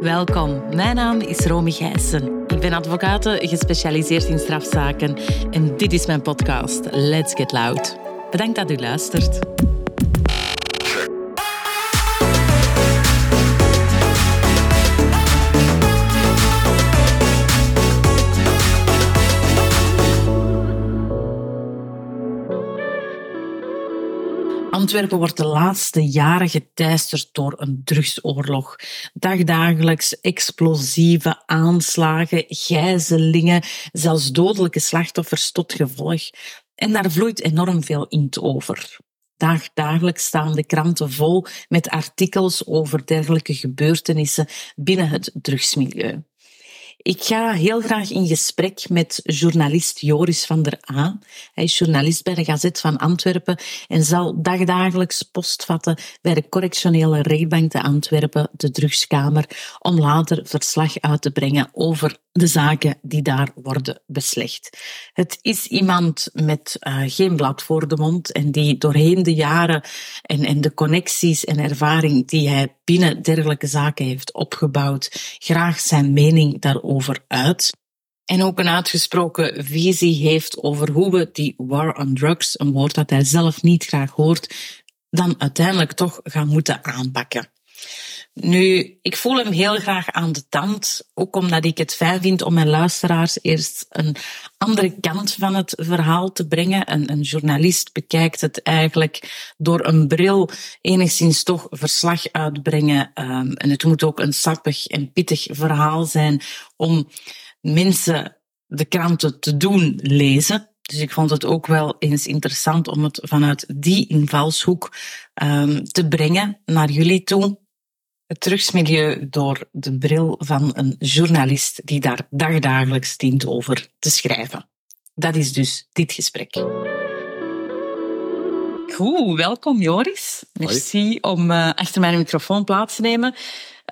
Welkom, mijn naam is Romy Gijssen. Ik ben advocaat gespecialiseerd in strafzaken en dit is mijn podcast Let's Get Loud. Bedankt dat u luistert. Antwerpen wordt de laatste jaren geteisterd door een drugsoorlog. Dagdagelijks explosieve aanslagen, gijzelingen, zelfs dodelijke slachtoffers tot gevolg. En daar vloeit enorm veel inkt over. Dagdagelijks staan de kranten vol met artikels over dergelijke gebeurtenissen binnen het drugsmilieu. Ik ga heel graag in gesprek met journalist Joris van der A. Hij is journalist bij de Gazet van Antwerpen en zal dagdagelijks postvatten bij de correctionele rechtbank te Antwerpen, de drugskamer, om later verslag uit te brengen over de zaken die daar worden beslecht. Het is iemand met uh, geen blad voor de mond en die doorheen de jaren en, en de connecties en ervaring die hij binnen dergelijke zaken heeft opgebouwd, graag zijn mening daarover uit. En ook een uitgesproken visie heeft over hoe we die war on drugs, een woord dat hij zelf niet graag hoort, dan uiteindelijk toch gaan moeten aanpakken. Nu, ik voel hem heel graag aan de tand, ook omdat ik het fijn vind om mijn luisteraars eerst een andere kant van het verhaal te brengen. Een, een journalist bekijkt het eigenlijk door een bril enigszins toch verslag uitbrengen. Um, en het moet ook een sappig en pittig verhaal zijn om mensen de kranten te doen lezen. Dus ik vond het ook wel eens interessant om het vanuit die invalshoek um, te brengen naar jullie toe het drugsmilieu door de bril van een journalist die daar dagdagelijks dient over te schrijven. Dat is dus dit gesprek. Goed, welkom Joris. Merci om uh, achter mijn microfoon plaats te nemen.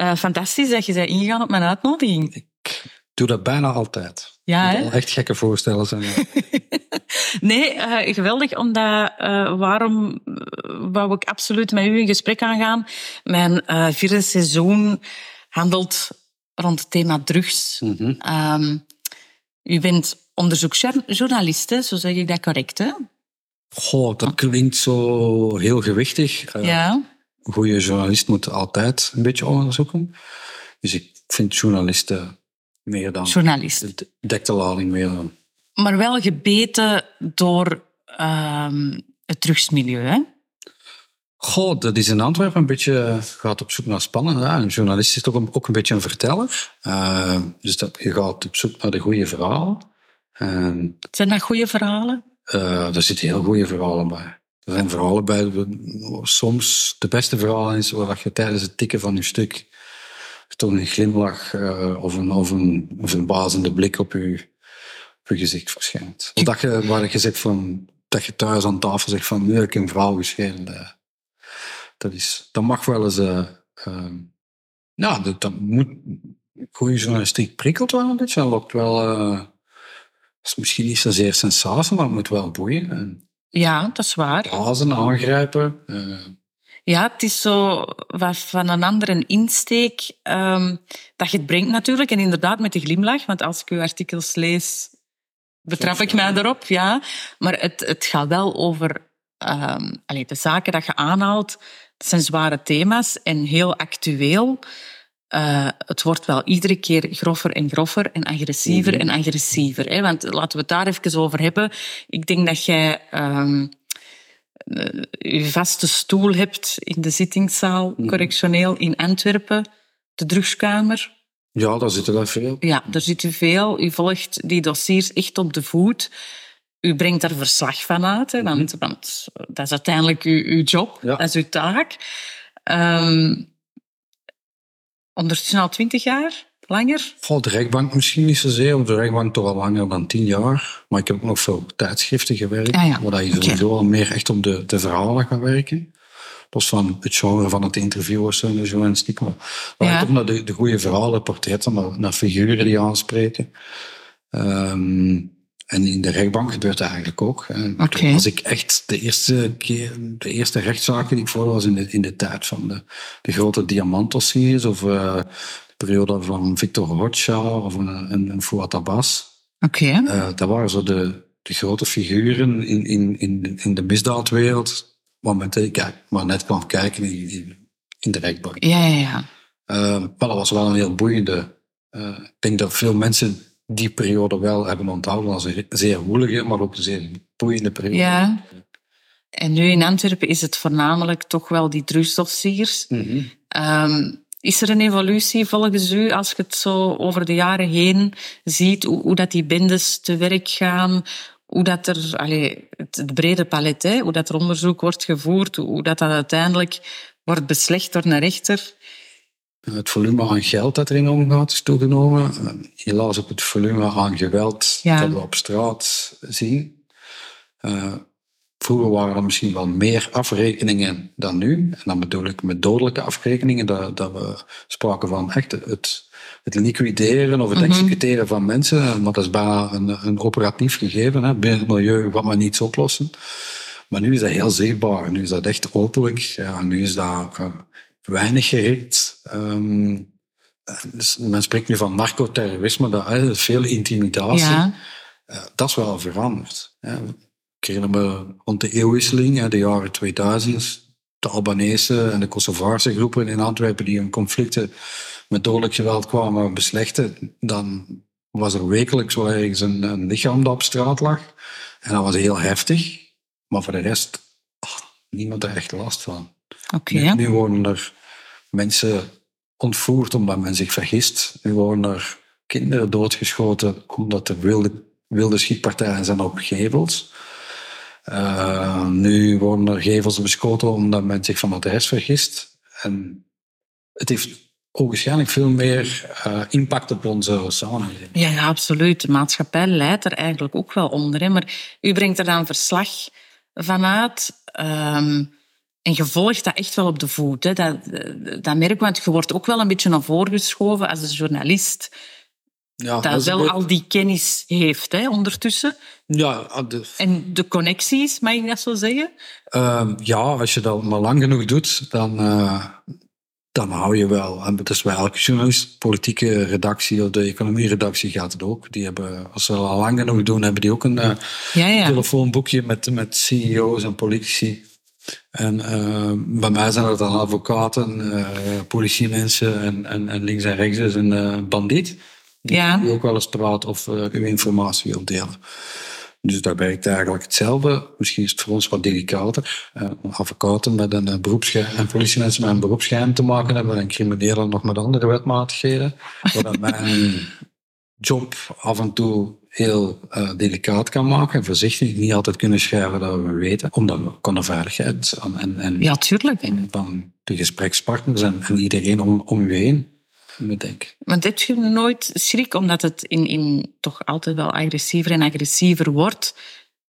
Uh, fantastisch dat je bent ingegaan op mijn uitnodiging. Ik doe dat bijna altijd. Ja, hè? Echt gekke voorstellen zijn. nee, uh, geweldig, omdat uh, waarom wou ik absoluut met u in gesprek aangaan? Mijn uh, vierde seizoen handelt rond het thema drugs. Mm -hmm. um, u bent onderzoeksjournalist, zo zeg ik dat correct, hè? Goh, dat klinkt zo heel gewichtig. ja. Een goede journalist moet altijd een beetje onderzoeken. Dus ik vind journalisten meer dan... Journalist. Dekt de lading meer dan. Maar wel gebeten door um, het drugsmilieu, hè? Goh, dat is in Antwerpen een beetje... gaat op zoek naar spannend. Een journalist is toch ook een beetje een verteller. Uh, dus dat, je gaat op zoek naar de goede verhalen. Uh, zijn dat goede verhalen? Uh, er zitten heel goede verhalen bij. Er zijn verhalen bij, soms de beste verhalen is waar je tijdens het tikken van je stuk toch een glimlach uh, of, een, of, een, of een bazende blik op je, op je gezicht verschijnt. Of dat je, waar je zegt van, dat je thuis aan tafel zegt van, nu heb ik een verhaal geschreven. Uh, dat, is, dat mag wel eens... Uh, nou, dat, dat moet... Goede journalistiek prikkelt wel een beetje. Dat lokt wel... is misschien niet zozeer sensatie, maar het moet wel boeien. En ja, dat is waar. Blazen, aangrijpen. Ja, het is zo van een andere insteek um, dat je het brengt natuurlijk. En inderdaad met de glimlach, want als ik uw artikels lees, betrap ik mij erop. Ja. Maar het, het gaat wel over um, allee, de zaken dat je aanhaalt. Dat zijn zware thema's en heel actueel. Uh, het wordt wel iedere keer groffer en groffer en agressiever mm -hmm. en agressiever. Hè? Want laten we het daar even over hebben. Ik denk dat jij... Um, je vaste stoel hebt in de zittingszaal correctioneel in Antwerpen, de drugskamer. Ja, daar zitten er veel. Ja, daar zitten veel. U volgt die dossiers echt op de voet. U brengt daar verslag van uit, hè, want, mm-hmm. want dat is uiteindelijk uw, uw job, ja. dat is uw taak. Um, ondertussen al twintig jaar? Langer? Voor de rechtbank misschien niet zozeer. Op de rechtbank toch al langer dan tien jaar. Maar ik heb ook nog veel tijdschriften gewerkt. Ah, ja. Waar je sowieso okay. al meer echt op de, de verhalen gaat werken. Los van het genre van het interview zo de journalistiek. Maar ja. ook naar de, de goede verhalen, portretten, naar, naar figuren die aanspreken. Um, en in de rechtbank gebeurt dat eigenlijk ook. Als ik echt de eerste keer, de eerste rechtszaken die ik voor was in de, in de tijd van de, de grote diamantdossiers of eh, periode van Victor Rothschild of een, een, een Fouad Abbas. Oké. Eh, dat waren zo de, de grote figuren in, in, in, de- in de misdaadwereld, waar, waar net kwam kijken in, in, in de rechtbank. Ja, ja, ja. Eh, maar dat was wel een heel boeiende. eh, ik denk dat veel mensen die periode wel hebben onthouden als een zeer woelige, maar ook een zeer boeiende periode. Ja. En nu in Antwerpen is het voornamelijk toch wel die drugsdossiers. Mhm. Ehm, is er een evolutie volgens u, als je het zo over de jaren heen ziet, hoe, hoe dat die bendes te werk gaan, hoe dat er, allee, het, het brede palet, hè, hoe dat er onderzoek wordt gevoerd, hoe, dat, dat uiteindelijk wordt beslecht door een rechter? Het volume aan geld dat erin omgaat is toegenomen. Eh, Helaas ook het volume aan geweld Ja. dat we op straat zien. Eh, vroeger waren er misschien wel meer afrekeningen dan nu. En dan bedoel ik met dodelijke afrekeningen, dat, dat we spraken van echt het, het liquideren of het Mhm. executeren van mensen. Maar dat is bijna een, een operatief gegeven. Hè. Binnen het milieu gaat men niets oplossen. Maar nu is dat heel zichtbaar. Nu is dat echt openlijk. Ja, nu is dat eh, weinig gericht. Dus men spreekt nu van narcoterrorisme, dat eh, veel intimidatie. Ja. Eh, dat is wel veranderd. hè. Herinner me rond de eeuwwisseling, de jaren 2000, de Albanese en de Kosovaarse groepen in Antwerpen die in conflicten met dodelijk geweld kwamen beslechten, dan was er wekelijks wel ergens een, een lichaam dat op straat lag. En dat was heel heftig. Maar voor de rest, ah, niemand er echt last van. Nu, nu worden er mensen ontvoerd omdat men zich vergist. Nu worden er kinderen doodgeschoten omdat er wilde, wilde schietpartijen zijn op gevels. Eh, nu worden er gevels beschoten omdat men zich van adres vergist. En het heeft ogenschijnlijk veel meer eh, impact op onze samenleving. Ja, ja, absoluut. De maatschappij leidt er eigenlijk ook wel onder. Maar u brengt er dan verslag vanuit. ehm en je volgt dat echt wel op de voet. Hè. Dat, dat merk want je wordt ook wel een beetje naar voren geschoven als een journalist. Ja, Dat wel al die kennis heeft hè, ondertussen. Ja, de, En de connecties, mag ik dat zo zeggen? Ehm, ja, als je dat maar lang genoeg doet, dan, eh, dan hou je wel. En dat is bij elke journalist, politieke redactie of de economieredactie gaat het ook. Die hebben, als ze dat al lang genoeg doen, hebben die ook een eh, Ja, ja. telefoonboekje met, met CEO's en politici. En eh, bij mij zijn dat dan advocaten, politiemensen en, en, en links en rechts is een bandiet. Die, Ja. die ook wel eens praat of eh, uw informatie wil delen. Dus dat werkt eigenlijk hetzelfde. Misschien is het voor ons wat delicater. Eh, advocaten met een uh, beroepsgeheim en politiemensen met een beroepsgeheim te maken hebben en criminelen nog met andere wetmatigheden. Wat mijn job af en toe heel uh, delicaat kan maken en voorzichtig niet altijd kunnen schrijven dat we weten, omdat we kunnen veiligheid en, en, en Ja, tuurlijk. van de gesprekspartners en, en iedereen om, om u heen moet. Want heb je nooit schrik, omdat het in, in toch altijd wel agressiever en agressiever wordt?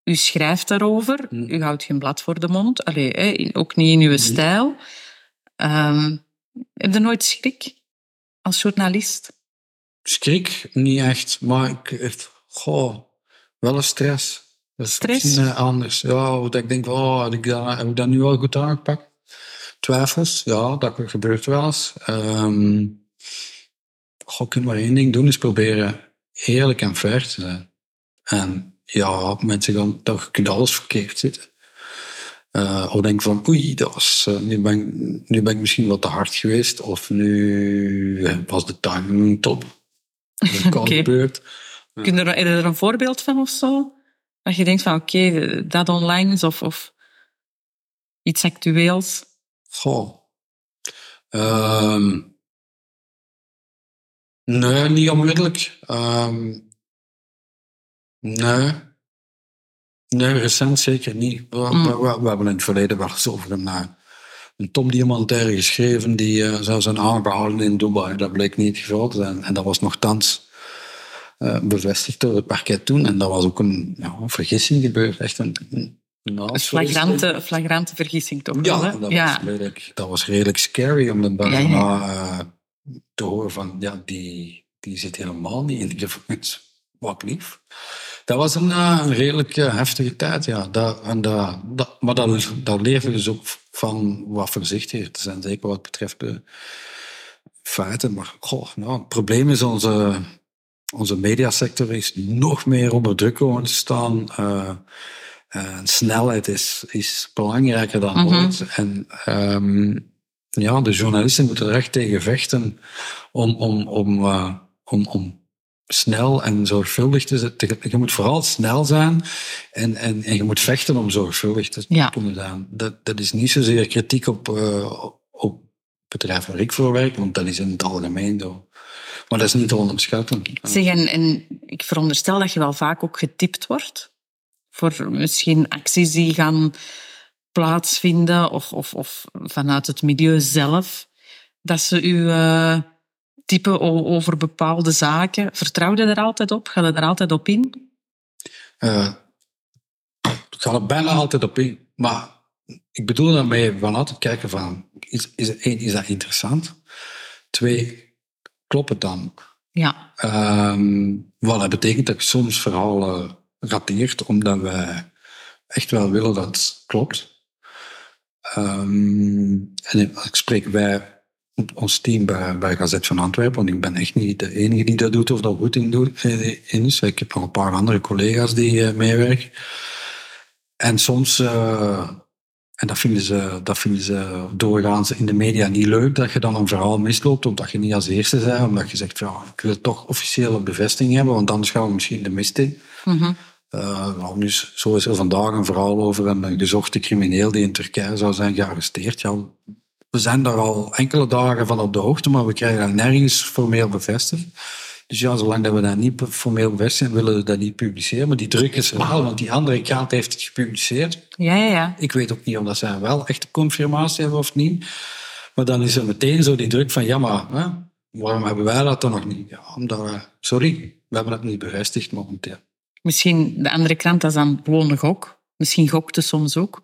U schrijft daarover, u houdt geen blad voor de mond, Allee, hè, ook niet in uw stijl. Ehm, heb je nooit schrik als journalist? Schrik, niet echt, maar ik echt, goh, wel een stress. Dat is Stress? eh, anders. Ja, dat ik denk, oh, heb ik dat, heb ik dat nu al goed aangepakt? Twijfels, ja, dat gebeurt wel eens. Ehm goh, je kunt maar één ding doen, is proberen eerlijk en fair te zijn. En ja, mensen gaan, je alles verkeerd zitten. Eh, of denk van, oei, dat was, eh, nu, ben, ik- nu ben ik misschien wat te hard geweest. Of nu eh, was de timing top. Dat kan Oké. gebeurd. Kun er, je er een voorbeeld van of zo? Dat je denkt van, oké, dat online is of, of iets actueels. Goh. Ehm, nee, niet onmiddellijk. Ehm, nee. Nee, recent zeker niet. We, Mm. we, we- we hebben in het verleden wel eens over een, eh, een topdiamantaire geschreven die eh, zou zijn aangehouden in Dubai. Dat bleek niet het geval te zijn. En dat was nogthans eh bevestigd door het parket toen. En dat was ook een, ja, een vergissing gebeurd. Echt een, flagrante, flagrante vergissing toch Ja, dat, ja. Was redelijk, dat was redelijk scary om Ja, ja. Eh, te horen van, ja, die, die zit helemaal niet in de gevangenis. Wat lief. Dat was een, uh, een redelijk uh, heftige tijd, ja. Dat, en dat, dat, maar daar leer je dus ook van wat voorzichtiger te zijn, zeker wat betreft de feiten. Maar goh, nou, het probleem is, onze, onze mediasector is nog meer onder druk komen te staan. Uh, snelheid is, is belangrijker dan Mhm. ooit. En um, ja, de journalisten moeten er echt tegen vechten om, om, om, uh, om, om snel en zorgvuldig te zijn. Je moet vooral snel zijn en, en, en je moet vechten om zorgvuldig te Ja. kunnen zijn. Dat, dat is niet zozeer kritiek op, uh, op het bedrijf waar ik voor werk, want dat is in het algemeen zo. Maar dat is niet te onderschatten. Zeg, en, en ik veronderstel dat je wel vaak ook getipt wordt voor misschien acties die gaan plaatsvinden of, of, of vanuit het milieu zelf, dat ze u uh, typen over bepaalde zaken. Vertrouw je er altijd op? Ga je er altijd op in? Uh, ik ga er bijna altijd op in. Maar ik bedoel daarmee van altijd kijken van, is, is, één, is dat interessant? Twee, klopt het dan? Ja. Um, wat dat betekent dat je soms verhalen rateert, omdat wij echt wel willen dat het klopt. Um, en ik spreek bij ons team bij, bij Gazet van Antwerpen, want ik ben echt niet de enige die dat doet of dat goed in, doet, in is. Ik heb nog een paar andere collega's die uh, meewerken. En soms, uh, en dat vinden, ze, dat vinden ze doorgaans in de media niet leuk, dat je dan een verhaal misloopt, omdat je niet als eerste bent, omdat je zegt, ja, ik wil toch officiële bevestiging hebben, want anders gaan we misschien de mist in. -hmm. Uh, nu, zo is er vandaag een verhaal over een gezochte crimineel die in Turkije zou zijn gearresteerd. Ja, we zijn daar al enkele dagen van op de hoogte, maar we krijgen dat nergens formeel bevestigd. Dus ja, zolang dat we dat niet formeel bevestigen, willen we dat niet publiceren. Maar die druk is er wel, want die andere krant heeft het gepubliceerd. Ja, ja, ja. Ik weet ook niet of dat zij wel echt confirmatie hebben of niet. Maar dan is er meteen zo die druk van, ja, maar hè, waarom hebben wij dat dan nog niet? Ja, omdat we, sorry, we hebben het niet bevestigd momenteel. Misschien de andere krant, dat is dan gewoon een gok. Misschien gokte soms ook.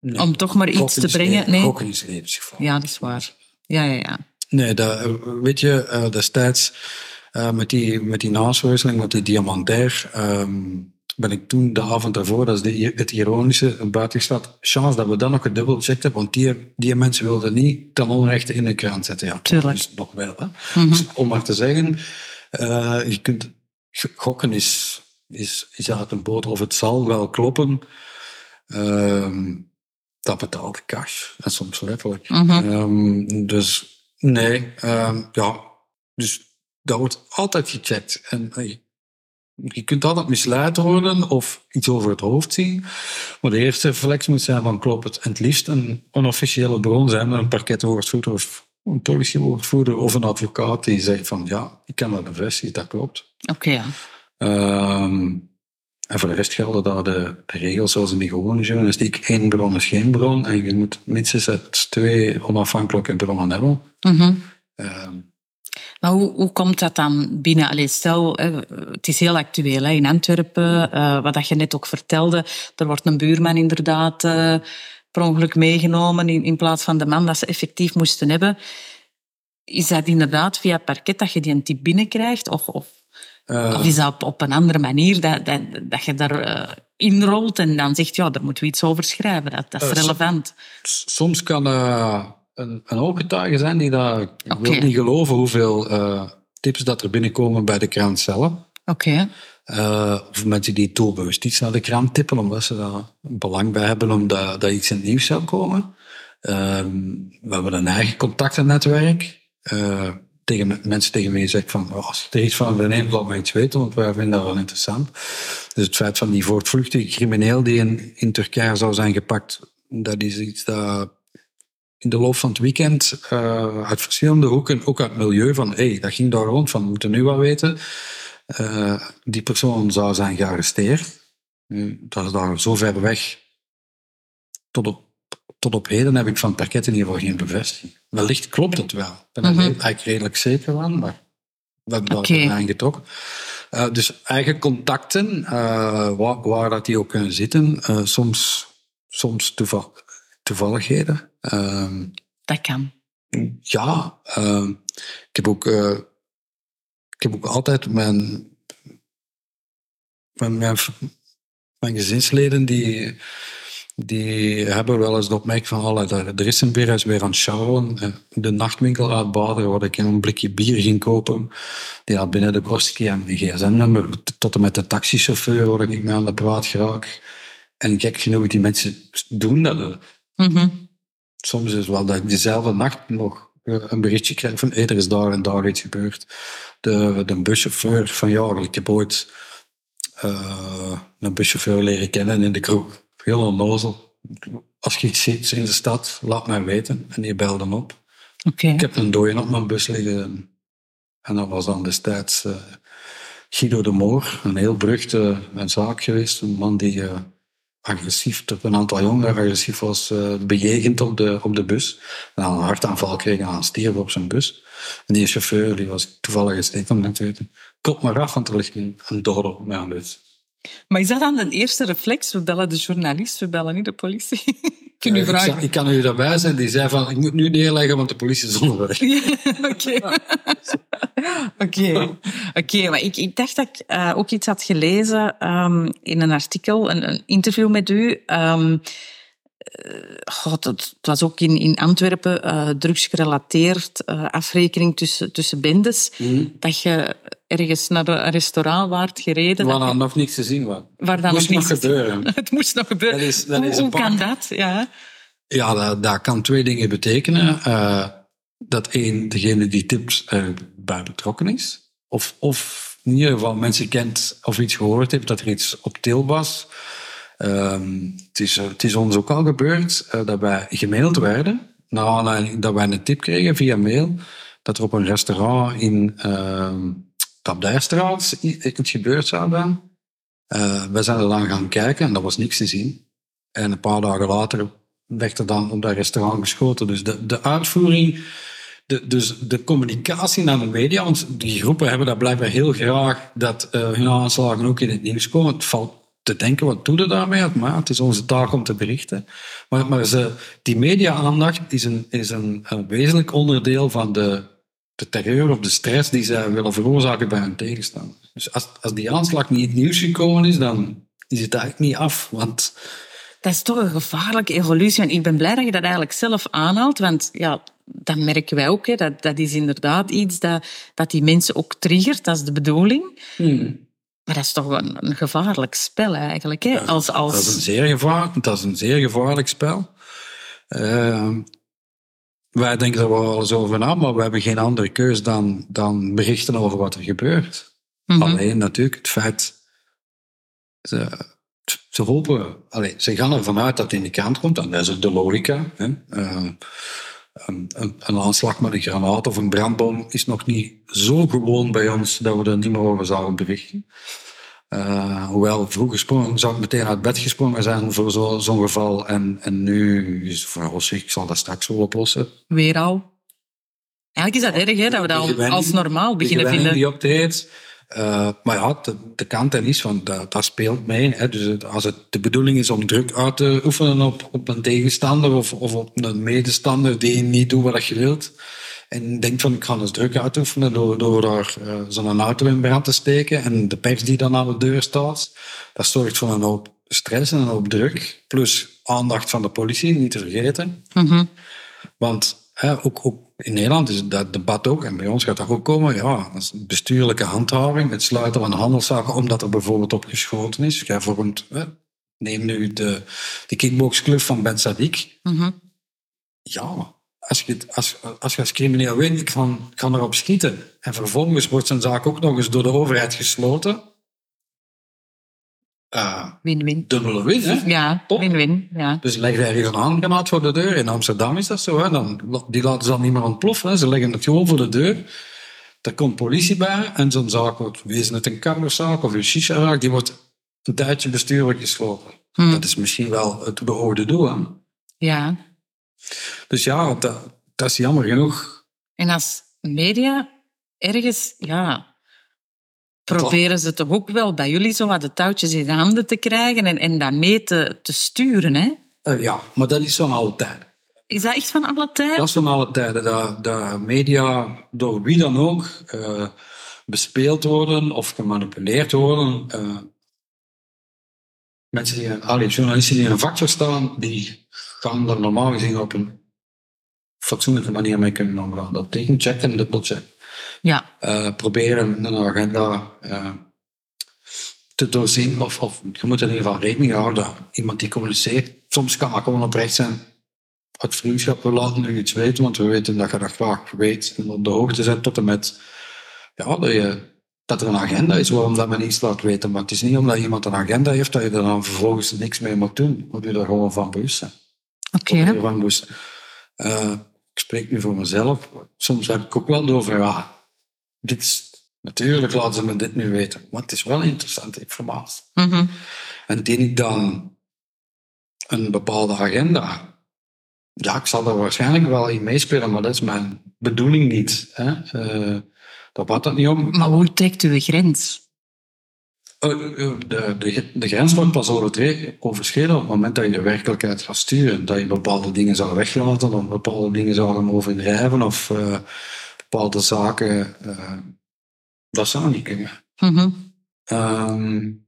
Nee, Om toch maar iets te brengen. Nee. Gokken is levensgevaarlijk. Ja, dat is waar. Ja, ja, ja. Nee, dat, weet je, uh, destijds uh, met, die, met die met die diamantair, um, ben ik toen de avond daarvoor, dat is de, het ironische, buiten chance dat we dan nog gedubbeld hebben, want die, die mensen wilden niet ten onrechte in de krant zetten. Ja, Tuurlijk. Dus nog wel. Hè? Mm -hmm. dus om maar te zeggen, uh, je kunt, gokken is, is, is uit een boter of het zal wel kloppen. Um, dat betaalt de cash. En soms letterlijk. Mm -hmm. um, dus nee, um, ja. Dus dat wordt altijd gecheckt. En hey, je kunt altijd misleid worden of iets over het hoofd zien. Maar de eerste reflex moet zijn van klopt het. En het liefst een onofficiële bron zijn, een parketwoordvoerder of een politiewoordvoerder of een advocaat die zegt van ja, ik kan dat bevestigen, dat klopt. Oké, ja. Um, en voor de rest gelden daar de, de, regels zoals in de gewone journalistiek. Eén bron is geen bron. En je moet minstens uit twee onafhankelijke bronnen hebben. Mm -hmm. um, maar hoe, hoe komt dat dan binnen? Allee, stel, het is heel actueel hè, in Antwerpen. Uh, wat dat je net ook vertelde. Er wordt een buurman inderdaad uh, per ongeluk meegenomen in, in plaats van de man dat ze effectief moesten hebben. Is dat inderdaad via parket dat je die een tip binnenkrijgt? Of, of uh, of is dat op, op een andere manier dat, dat, dat je daar uh, inrolt en dan zegt, ja, daar moeten we iets over schrijven. Dat, dat is uh, relevant. Soms kan een, een ooggetuige zijn die dat... Ik okay. wil niet geloven hoeveel tips dat er binnenkomen bij de krant zelf. Oké. Okay. Of mensen die doelbewust iets naar de krant tippen, omdat ze daar belang bij hebben omdat dat iets in het nieuws zou komen. we hebben een eigen contactennetwerk tegen mensen tegen mij zegt van oh, als je er iets van verneemt, laat me iets weten, want wij vinden dat wel interessant. Dus het feit van die voortvluchtige crimineel die in, Turkije zou zijn gepakt, dat is iets dat in de loop van het weekend uh, uit verschillende hoeken, ook uit het milieu, van hey, dat ging daar rond, van we moeten nu wat weten. Uh, die persoon zou zijn gearresteerd. Nu, dat is daar zo ver weg. Tot op tot op heden heb ik van het parket in ieder geval geen bevestiging. Wellicht klopt het wel. Ik ben er Mhm. eigenlijk redelijk zeker van, maar we hebben daar aan getrokken. Uh, dus eigen contacten, uh, waar, waar dat die ook kunnen zitten, uh, soms, soms toeval, toevalligheden. Um, Dat kan. ja, um, ik heb ook, ik heb ook altijd mijn, mijn, mijn, mijn gezinsleden die, die hebben wel eens de opmerking van, "Allee, daar- er is een weer, hij is weer aan het sjouwen. Eh, De nachtwinkel uit Baden, waar ik een blikje bier ging kopen, die had binnen de korstje en een gsm-nummer, tot en met de taxichauffeur waar ik mee aan de praat geraak. En gek genoeg, die mensen doen dat. Mhm. Soms is het wel dat je dezelfde nacht nog eh, een berichtje krijgt van, hey, er is daar en daar iets gebeurd. De, de buschauffeur van, ja, ik heb ooit eh, een buschauffeur leren kennen in de kroeg. Heel onnozel. Als je iets ziet in de stad, laat mij weten. En die belde hem op. Ik heb een dooie op mijn bus liggen. En dat was dan destijds eh, Guido de Moor, een heel beruchte een zaak geweest. Een man die eh, agressief, tot een aantal jongeren agressief was eh, bejegend op de, op de bus. En dan een hartaanval kreeg en aan stierf op zijn bus. En die chauffeur die was toevallig gesteekt om net te weten. Kop maar af, want er ligt een, een op mijn bus. Maar is dat dan de eerste reflex? We bellen de journalist, we bellen niet de politie. ik kan u Eh, ik, kan u daarbij zijn, die zei van, ik moet nu neerleggen, want de politie is onderweg. Oké. Oké. Oké, maar ik, ik dacht dat ik eh, ook iets had gelezen ehm, in een artikel, een, een interview met u. Eh, God, het, was ook in, in Antwerpen eh drugsgerelateerd, afrekening tussen, tussen bendes. Dat je ergens naar een restaurant waart gereden. Waar dan nog niks te zien was. waar dan moest nog gebeuren. Het moest nog gebeuren. Dat is- dat hoe is hoe kan dat? Ja. Ja, dat, dat kan twee dingen betekenen. Eh, dat één, degene die tipt er bij betrokken is. Of, of in ieder geval mensen kent of iets gehoord heeft dat er iets op til was. Ehm, het, is, het is ons ook al gebeurd eh, dat wij gemaild werden. Aanleiding dat wij een tip kregen via mail. Dat er op een restaurant in ehm Tapdijstraat iets gebeurd zou zijn. Eh, wij zijn er dan gaan kijken en dat was niks te zien. En een paar dagen later werd er dan op dat restaurant geschoten. Dus de, de uitvoering, de, dus de communicatie naar de media, want die groepen hebben dat blijkbaar heel graag, dat eh, hun aanslagen ook in het nieuws komen. Het valt te denken, wat doe je daarmee? Maar het is onze taak om te berichten. Maar, maar ze, die media-aandacht is, een, is een, een wezenlijk onderdeel van de, de terreur of de stress die zij willen veroorzaken bij hun tegenstander. Dus als, als die aanslag niet in het nieuws gekomen is, dan is het eigenlijk niet af. Want Dat is toch een gevaarlijke evolutie. En ik ben blij dat je dat eigenlijk zelf aanhaalt, want ja, dat merken wij ook. Hè. Dat, dat is inderdaad iets dat, dat die mensen ook triggert, dat is de bedoeling. Maar dat is toch een, een gevaarlijk spel eigenlijk. Hè. Als, als... Dat is een zeer gevaarlijk, dat is een zeer gevaarlijk spel. Eh, wij denken er wel eens over na, maar we hebben geen andere keus dan, dan berichten over wat er gebeurt. Mhm. Alleen natuurlijk het feit... Ze, ze hopen... Allee, ze gaan ervan uit dat het in de krant komt, en dat is de logica. Hè? Eh, een, een, een aanslag met een granaat of een brandbom is nog niet zo gewoon bij ons dat we er niet meer over zouden berichten. Eh, hoewel vroeger sprong, zou ik meteen uit bed gesprongen zijn voor zo- zo'n geval. En, en nu is het van, oh ik zal dat straks wel oplossen. Weer al. Eigenlijk is dat erg, hè, dat we dat gewenning- als normaal beginnen vinden. die optreedt. Eh, maar ja, de, de kant is van, dat, dat speelt mee. Hè. Dus als het de bedoeling is om druk uit te oefenen op, op een tegenstander of, of op een medestander die niet doet wat je wilt. En denkt van, ik ga eens druk uitoefenen door, door daar eh, zo'n auto in brand te steken. En de pers die dan aan de deur staat. Dat zorgt voor een hoop stress en een hoop druk. Plus aandacht van de politie, niet te vergeten. Mhm. Want hè, ook, ook in Nederland is dat debat ook, en bij ons gaat dat ook komen, ja, dat is bestuurlijke handhaving, het sluiten van handelszaken, omdat er bijvoorbeeld op geschoten is. Jij hè, neem nu de, de kickboxclub van Ben Sadik. Mhm. Ja, als je, als, als je als crimineel weet, ik kan, kan erop schieten. En vervolgens wordt zijn zaak ook nog eens door de overheid gesloten. Uh, Win-win. dubbele win, hè? Ja, Top. win-win. Ja. Dus leg daar ergens een handgranaat voor de deur. In Amsterdam is dat zo. Hè? Dan, die laten ze dan niet meer ontploffen. Hè? Ze leggen het gewoon voor de deur. Er komt politie bij en zo'n zaak wordt, wees het een kammerzaak of een shisha-zaak, die wordt een tijdje bestuurlijk gesloten. Hm. Dat is misschien wel het beoogde doel. Hè? ja. Dus ja, dat, dat is jammer genoeg. En als media ergens, ja, proberen ze toch ook wel bij jullie zo wat de touwtjes in de handen te krijgen en, en dat mee te, te sturen, hè? Eh, ja, maar dat is van alle tijden. Is dat echt van alle tijden? Dat is van alle tijden. Dat, dat media, door wie dan ook, eh, bespeeld worden of gemanipuleerd worden. eh, mensen die, allee, journalisten die in een vak verstaan, die gaan er normaal gezien op een fatsoenlijke manier mee kunnen omgaan. Dat tegencheck en dubbelcheck. Ja. Uh, proberen een agenda uh, te doorzien. Of, of je moet in ieder geval rekening houden. Iemand die communiceert. Soms kan dat gewoon oprecht zijn. Uit vriendschap, we laten nu iets weten, want we weten dat je dat graag weet. En op de hoogte zijn tot en met ja, dat, je, dat er een agenda is waarom dat men iets laat weten. Maar het is niet omdat iemand een agenda heeft dat je er dan vervolgens niks mee moet doen. Moet je er gewoon van bewust zijn. Oké. Okay. Uh, ik spreek nu voor mezelf. Soms heb ik ook wel over, ja, dit is, natuurlijk laten ze me dit nu weten, maar het is wel interessante informatie. Mm -hmm. En dien ik dan een bepaalde agenda, ja, ik zal er waarschijnlijk wel in meespelen, maar dat is mijn bedoeling niet. Hè? Uh, daar gaat het niet om. Maar hoe trekt u de grens? De, de, de grens wordt pas overschreden op het moment dat je de werkelijkheid gaat sturen. Dat je bepaalde dingen zou weglaten, of bepaalde dingen zou gaan overdrijven, of uh, bepaalde zaken. Uh, dat zou niet kunnen. Mm -hmm. um,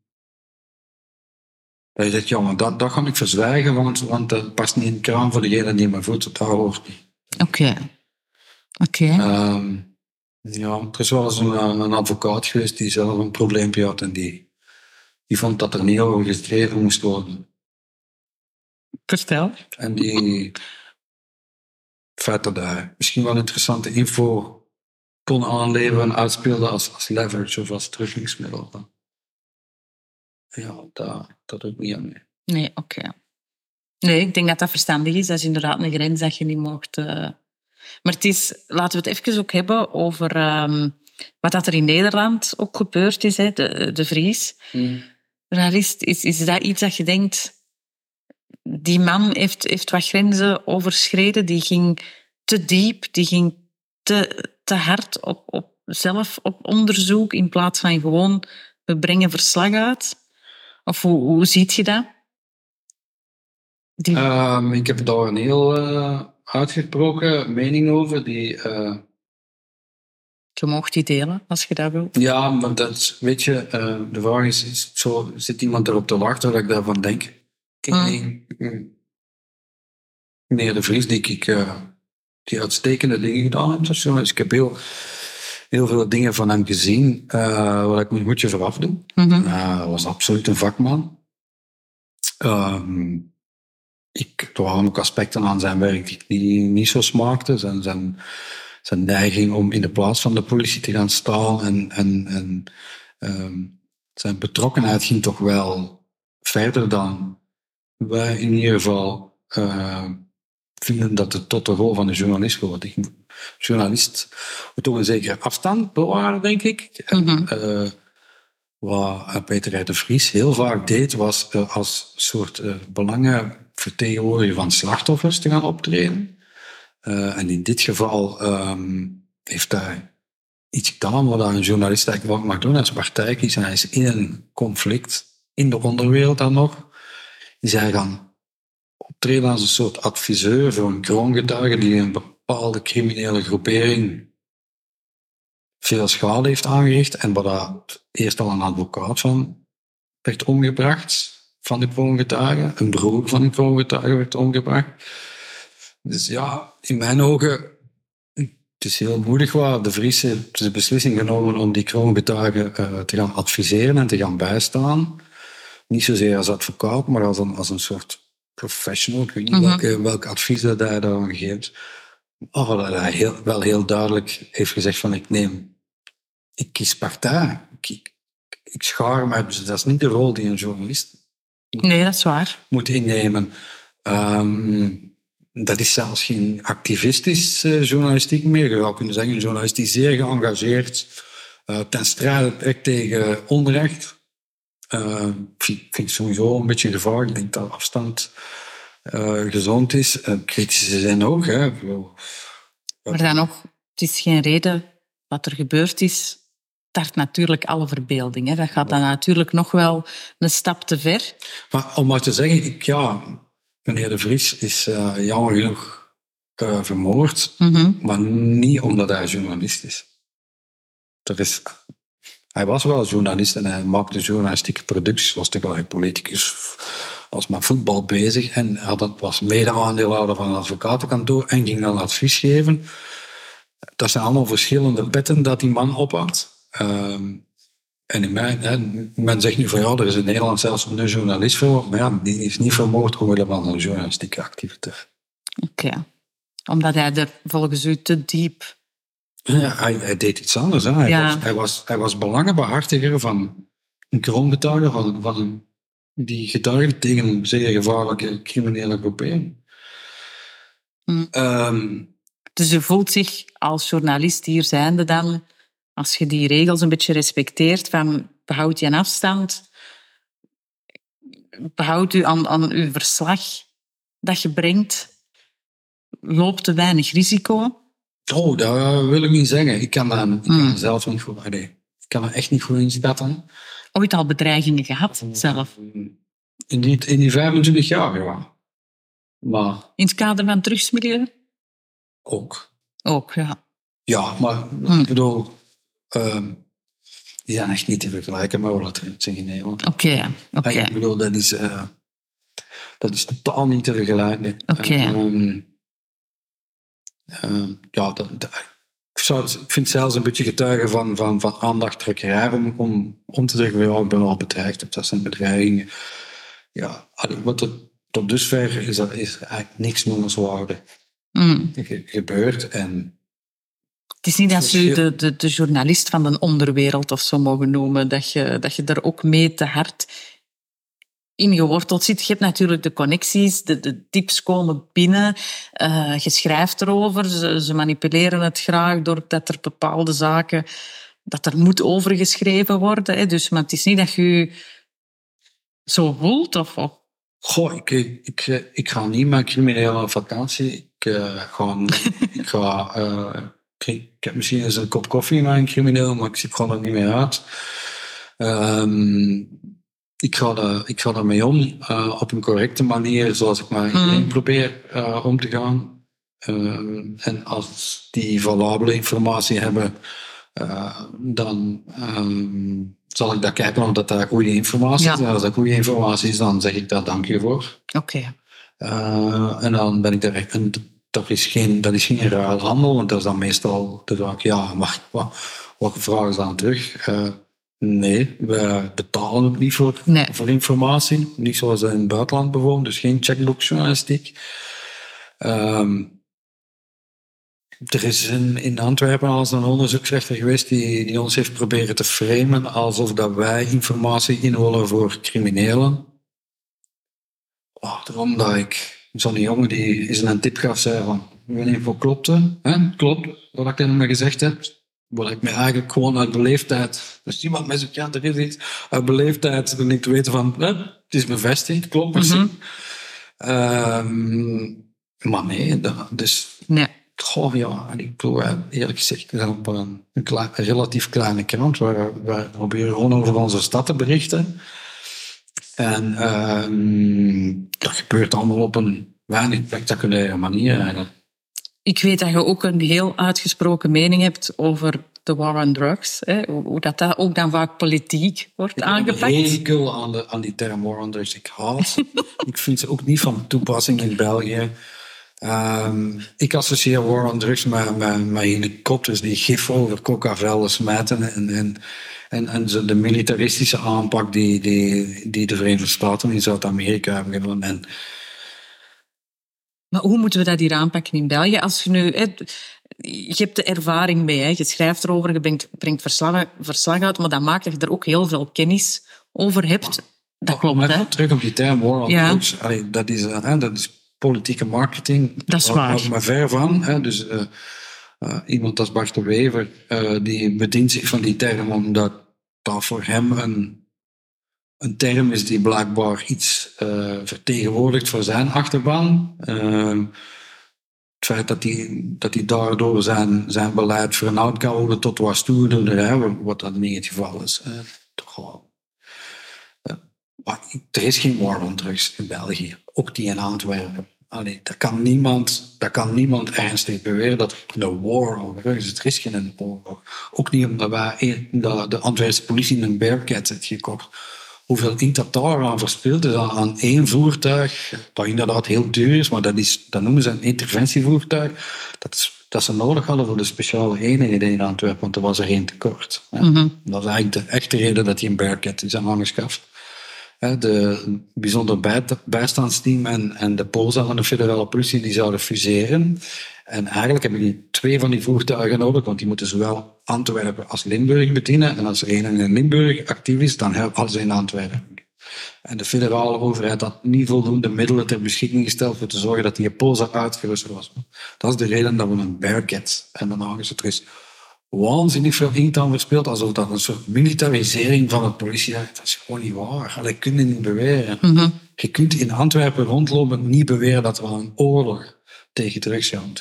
dat je zegt, jongen, dat, dat ga ik verzwijgen, want, want dat past niet in de kraan voor degene die me voedt. Dat hoort niet. Oké. Okay. Oké. Okay. Um, ja, er is wel eens een, een, advocaat geweest die zelf een probleempje had en die, die vond dat er niet over gestreden moest worden. Vertel. En die feit dat hij misschien wel interessante info kon aanleveren en uitspeelde als, als leverage of als teruggingsmiddel. Ja, dat, dat doet niet aan mee. Nee, oké. Nee, ik denk dat dat verstandig is. Dat is inderdaad een grens dat je niet mocht... Uh maar het is, laten we het even ook hebben over um, wat dat er in Nederland ook gebeurd is, hè, de, de Vries. Mm. Is, is, is dat iets dat je denkt, die man heeft, heeft wat grenzen overschreden, die ging te diep, die ging te, te hard op, op zelf op onderzoek in plaats van gewoon we brengen verslag uit? Of hoe, hoe ziet je dat? Die... Um, ik heb daar een heel uh, uitgesproken mening over. Die, uh... Je mocht die delen, als je dat wilt. Ja, maar dat, weet je, uh, de vraag is, is zo, zit iemand erop te wachten dat ik daarvan denk? Kijk, Mm. nee, meneer De Vries, die ik uh, die uitstekende dingen gedaan heb. Dus, ik heb heel, heel veel dingen van hem gezien, uh, waar ik mijn goedje voor afdoe. Mm -hmm. Hij was absoluut een vakman. Um, ik, er waren ook aspecten aan zijn werk die niet, niet zo smaakten. Zijn, zijn, zijn neiging om in de plaats van de politie te gaan staan en, en, en um, zijn betrokkenheid ging toch wel verder dan wij in ieder geval uh, vinden dat het tot de rol van de journalist hoort. De journalist moet toch een zekere afstand bewaren, denk ik. Mm -hmm. En, uh, wat Peter de Vries heel vaak deed, was uh, als soort uh, belangenvertegenwoordiger van slachtoffers te gaan optreden. Uh, en in dit geval um, heeft hij iets gedaan wat een journalist eigenlijk ook mag doen. Hij is partij kiezen. Hij is in een conflict in de onderwereld dan nog. Is hij gaan optreden als een soort adviseur voor een kroongetuige die een bepaalde criminele groepering veel schade heeft aangericht en waar eerst al een advocaat van werd omgebracht van de kroongetuige, een broer van de kroongetuige werd omgebracht. Dus ja, in mijn ogen, het is heel moedig waar de Vries heeft de beslissing genomen om die kroongetuige uh, te gaan adviseren en te gaan bijstaan. Niet zozeer als advocaat, maar als een, als een soort professional. Ik weet niet -hmm. welke, welk advies dat hij daar geeft. Oh, dat hij heel, wel heel duidelijk heeft gezegd van ik neem, ik kies partij. Ik, ik, ik schaar me. Dus dat is niet de rol die een journalist nee, dat is waar. moet innemen. Um, dat is zelfs geen activistisch uh, journalistiek meer. Je zou kunnen zeggen, een journalist die zeer geëngageerd uh, ten strijde trekt tegen onrecht. Uh, vind, vind ik sowieso een beetje gevaarlijk. Ik denk dat afstand uh, gezond is. Kritische zijn ook. Hè. Maar dan nog, het is geen reden wat er gebeurd is. Start natuurlijk alle verbeelding. Hè. Dat gaat dan natuurlijk nog wel een stap te ver. Maar om maar te zeggen, ik, ja, meneer De Vries is uh, jammer genoeg uh, vermoord, mm -hmm. maar niet omdat hij journalist is. Er is hij was wel journalist en hij maakte journalistieke producties, was tegelijk politicus, was met voetbal bezig en had, was mede-aandeelhouder van een advocatenkantoor en ging dan advies geven. Dat zijn allemaal verschillende petten dat die man op had. Ehm, en in mijn, hè, men zegt nu van ja, er is in Nederland zelfs een journalist voor, maar ja, die is niet vermoord omwille van een journalistieke activiteit. Oké, omdat hij er volgens u te diep ja, hij, hij, deed iets anders. Hè. Hij, was, hij, was, hij was belangenbehartiger van een kroongetuige, van, van die getuigde tegen een zeer gevaarlijke criminele groepering. Mm. Um, dus je voelt zich als journalist hier zijnde dan, als je die regels een beetje respecteert, van behoud je een afstand, behoud u aan, aan uw verslag dat je brengt, loopt te weinig risico. Oh, dat wil ik niet zeggen. Ik kan dat, ik kan hmm. zelf niet goed. Nee, ik kan er echt niet goed inschatten. Ooit al bedreigingen gehad, zelf? In die, in die 25 jaar, ja. Maar... In het kader van drugsmilieu? Ook. Ook, ja. Ja, maar hmm. ik bedoel, um, die zijn echt niet te vergelijken met wat er in Nederland. Oké, oké. Ik bedoel, dat is, uh, dat is totaal niet te vergelijken. Oké. Um, uh, ja, dat, ik, zou, ik vind het zelfs een beetje getuigen van, van, van aandachttrekkerij om, om, om te zeggen, ja, ik ben al bedreigd, dat zijn bedreigingen. Ja, wat er, tot dusver is er is eigenlijk niks noemenswaardig mm. gebeurd. En het is niet dat je de, de, de, journalist van de onderwereld of zo mogen noemen, dat je, dat je er ook mee te hard ingeworteld zit. Je hebt natuurlijk de connecties, de, de tips komen binnen, uh, je schrijft erover, ze, ze, manipuleren het graag doordat er bepaalde zaken, dat er moet overgeschreven worden. Hè. Dus, maar het is niet dat je zo voelt, of... of. Goh, ik, ik, ik, ga niet met criminele vakantie. Ik, uh, ga, ik, ga uh, ik, heb misschien eens een kop koffie met een crimineel, maar ik zie gewoon er niet meer uit. Um, ik ga, daar, ik ga daarmee om uh, op een correcte manier, zoals ik maar mm. probeer uh, om te gaan. Uh, en als die valabele informatie hebben, dan um, zal ik dat kijken of dat, dat goede informatie is. En als dat goede informatie is, dan zeg ik daar dank je voor. Oké. en dan ben ik er en dat is geen, dat is geen ruilhandel, want dat is dan meestal de vraag, ja, maar wat, wat vragen ze dan terug? Nee, we betalen ook niet voor, voor informatie. Niet zoals in het buitenland bijvoorbeeld, dus geen checkbookjournalistiek. Um, er is in, in Antwerpen al een onderzoeksrechter geweest die, die ons heeft proberen te framen alsof dat wij informatie inholen voor criminelen. Oh, daarom dat ik zo'n jongen die is een tip gaf, zei van, wanneer voor klopte, hè? klopt wat ik tegen hem gezegd heb, wat ik me eigenlijk gewoon uit beleefdheid, dus iemand mij zegt, ja, er is iets, uit beleefdheid, dan niet te weten van, het is bevestigd, klopt misschien. Mm -hmm. maar nee, dat, dus, nee. Goh, ja, en ik bedoel, eerlijk gezegd, we zijn op een, een, klein, een, relatief kleine krant, waar we proberen gewoon over onze stad te berichten. En um, dat gebeurt allemaal op een weinig spectaculaire manier eigenlijk. Ik weet dat je ook een heel uitgesproken mening hebt over de war on drugs. Hè? Hoe dat, dat ook dan vaak politiek wordt aangepakt. Ik heb aan, de, aan die term war on drugs. Ik haat Ik vind ze ook niet van toepassing in België. Um, ik associeer war on drugs met, met, met helikopters die gif over coca smijten. En, en, en, en de militaristische aanpak die, die, die de Verenigde Staten in Zuid-Amerika hebben gedaan. En, maar hoe moeten we dat hier aanpakken in België? Als je nu, je hebt de ervaring mee, hè, je schrijft erover, je brengt, brengt verslag, verslag uit, maar dat maakt dat je er ook heel veel kennis over hebt. Dat klopt, hè? Terug op die term war ja. dat, is, hè, dat is politieke marketing. Dat is waar. Maar ver van. Hè, dus uh, uh, iemand als Bart de Wever, uh, die bedient zich van die term omdat dat voor hem een een term is die blijkbaar iets uh, vertegenwoordigt voor zijn achterban. Het feit dat hij, dat daardoor zijn, zijn beleid vernauwd kan worden tot stoerder, wat dat niet het geval is. Toch er is geen war on drugs in België, ook die in Antwerpen. Allee, dat, kan niemand, dat kan niemand ernstig beweren dat er een war is. Er is geen oorlog. Ook niet omdat wij, dat de Antwerpse politie een Bearcat heeft gekocht. Hoeveel inkt dat daar aan verspild is aan één voertuig, dat inderdaad heel duur is, maar dat, is, dat noemen ze een interventievoertuig. Dat, is, dat ze nodig hadden voor de speciale eenheden in Antwerpen, want er was er één tekort. Mhm. Dat is eigenlijk de echte reden dat die een Bearcat is aangeschaft de bijzonder bijstandsteam en, en de POSA en de federale politie die zouden fuseren. En eigenlijk hebben die twee van die voertuigen nodig, want die moeten zowel Antwerpen als Limburg bedienen. En als er één in Limburg actief is, dan hebben ze in Antwerpen. En de federale overheid had niet voldoende middelen ter beschikking gesteld voor te zorgen dat die POSA uitgerust was. Dat is de reden dat we een Bearcat hebben aangezet. Er is waanzinnig veel inkt aan verspeeld, alsof dat een soort militarisering van het politiewerk. Dat is gewoon niet waar. Dat kun je niet beweren. Mhm. Je kunt in Antwerpen rondlopen niet beweren dat we een oorlog tegen drugs gaan.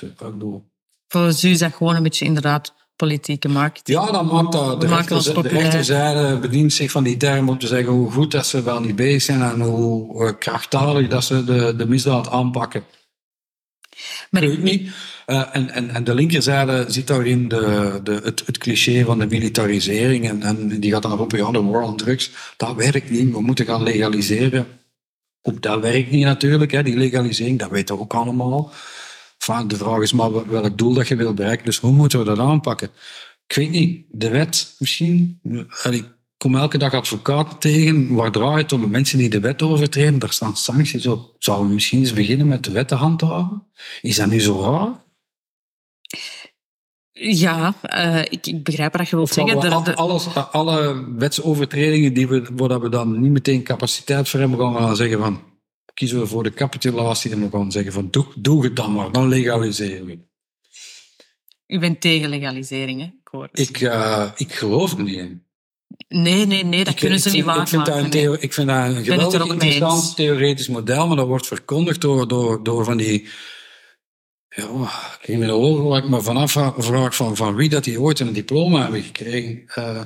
Volgens u is dat gewoon een beetje inderdaad politieke marketing. Ja, dan maakt dat. De, Maakt ons rechter, de rechterzijde bedient zich van die term om te zeggen hoe goed dat ze wel niet bezig zijn en hoe krachtdadig dat ze de, de misdaad aanpakken. Maar Ik weet niet. Eh, en, en, en de linkerzijde ziet daarin de, de, het, het cliché van de militarisering. En, en die gaat dan roepen, ja, de war on drugs. Dat werkt niet, we moeten gaan legaliseren. Ook dat werkt niet natuurlijk, hè, die legalisering, dat weten we ook allemaal. Enfin, de vraag is maar welk doel dat je wil bereiken. Dus hoe moeten we dat aanpakken? Ik weet niet, de wet misschien. Allee, kom elke dag advocaten tegen. Waar draait het om de mensen die de wet overtreden? Daar staan sancties op. Zouden we misschien eens beginnen met de wet te handhaven? Is dat nu zo raar? ja, eh, ik, ik begrijp wat je wilt zeggen. Alles, alle wetsovertredingen die we, waar we dan niet meteen capaciteit voor hebben, gaan we zeggen van kiezen we voor de capitulatie en we gaan zeggen van doe, doe het dan maar, dan legaliseren we. U bent tegen legalisering, hè? Ik hoor. Ik, eh, ik geloof er niet in. Nee, nee, nee, dat Ik- kunnen ik ze niet vind- ik vind, dat een waarmaken. nee. ik vind dat een geweldig interessant theoretisch model, maar dat wordt verkondigd door, door, door van die ja, criminologen waar ik me vanaf vraag van, van wie dat die ooit een diploma hebben gekregen. Eh,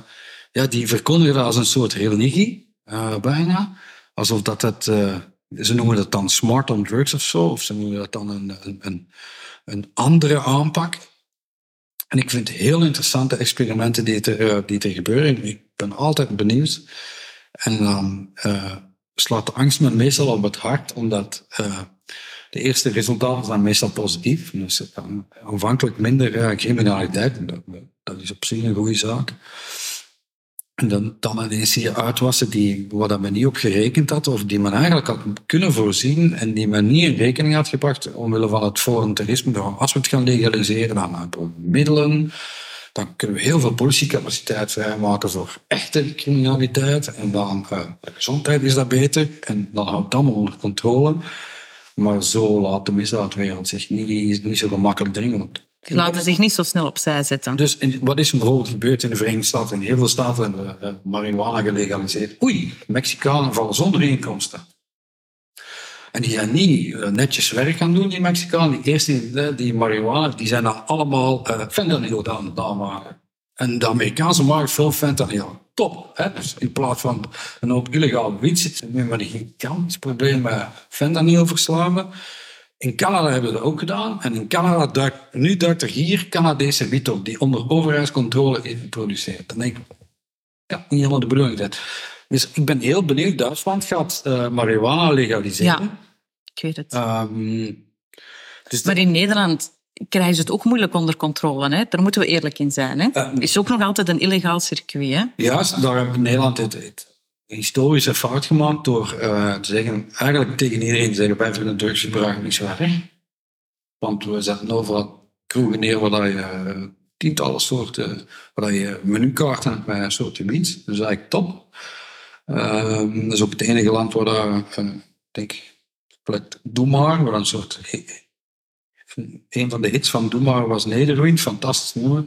ja, die verkondigen dat als een soort religie, eh, bijna. Alsof dat het, eh, ze noemen dat dan smart on drugs of zo, of ze noemen dat dan een, een, een andere aanpak. En ik vind heel interessante experimenten die er, eh, die er gebeuren. Ik ben altijd benieuwd. En dan eh, slaat de angst me meestal op het hart, omdat eh, de eerste resultaten zijn meestal positief. Dus kan aanvankelijk minder criminaliteit. Dat, dat is op zich een goede zaak. Dan, dan ineens zie je uitwassen die, waar dat men niet op gerekend had, of die men eigenlijk had kunnen voorzien en die men niet in rekening had gebracht omwille van het voluntarisme. Nou, Als we het gaan legaliseren, we middelen, dan kunnen we heel veel politiecapaciteit vrijmaken voor echte criminaliteit. En dan, eh, de gezondheid is dat beter en dan houdt het allemaal onder controle. Maar zo laat de misdaadwereld zich niet, niet zo gemakkelijk dringen. Die laten zich niet zo snel opzij zetten. dus in, wat is er bijvoorbeeld gebeurd in de Verenigde Staten? In heel veel staten hebben we, eh, marihuana gelegaliseerd. Oei, Mexicanen vallen zonder inkomsten. En die zijn niet eh, netjes werk gaan doen, die Mexicanen. Die eerste, eh, die marihuana, die zijn dan allemaal uh, fentanyl aan het. En de Amerikaanse markt veel fentanyl. Top. Hè? Dus in plaats van een hoop illegaal wiet zit ze nu met een gigantisch probleem met fentanyl verslaven. In Canada hebben we dat ook gedaan. En in Canada duikt, nu duikt er hier Canadese wiet op, die onder overheidscontrole is geproduceerd. Dan denk ik, ja, niet helemaal de bedoeling zijn. Dus ik ben heel benieuwd. Duitsland gaat uh, marihuana legaliseren. Ja, ik weet het. Ehm, dus Maar in Nederland krijgen ze het ook moeilijk onder controle. Hè? Daar moeten we eerlijk in zijn. Hè? Eh, is ook nog altijd een illegaal circuit. Hè? Juist, daar heeft Nederland het, het historische fout gemaakt door uh, te zeggen, eigenlijk tegen iedereen te zeggen, wij vinden drugsgebruik niet zo erg. Want we zetten overal kroegen neer waar je uh, tientallen soorten, waar je menukaarten hebt met een soort wiet. Dus eigenlijk top. Uh, dat is ook het enige land waar daar, uh, denk ik, Doe maar, waar een soort... Een van de hits van Doe maar was Nederwind, fantastisch nummer.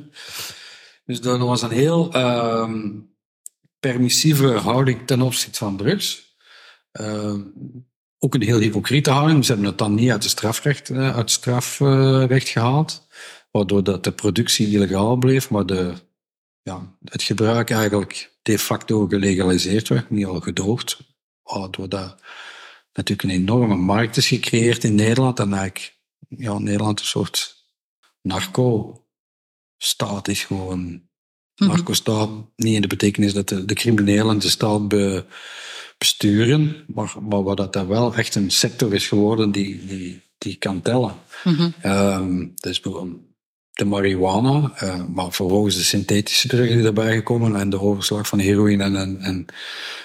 Dus dat was een heel ehm, permissieve houding ten opzichte van drugs. Uh, ook een heel hypocriete houding. Ze hebben het dan niet uit, de strafrecht, uh, uit strafrecht gehaald, waardoor dat de productie illegaal bleef, maar de, ja, het gebruik eigenlijk de facto gelegaliseerd werd, niet al gedoogd, waardoor dat natuurlijk een enorme markt is gecreëerd in Nederland. En eigenlijk, ja, Nederland een soort narco-staat is gewoon. Mhm. Narco-staat, niet in de betekenis dat de, de criminelen de staat be- besturen, maar, maar waar dat daar wel echt een sector is geworden die, die, die kan tellen. Mhm. Ehm, dus bijvoorbeeld de marihuana, eh, maar vervolgens de synthetische drugs die erbij gekomen en de overslag van heroïne en, en, en,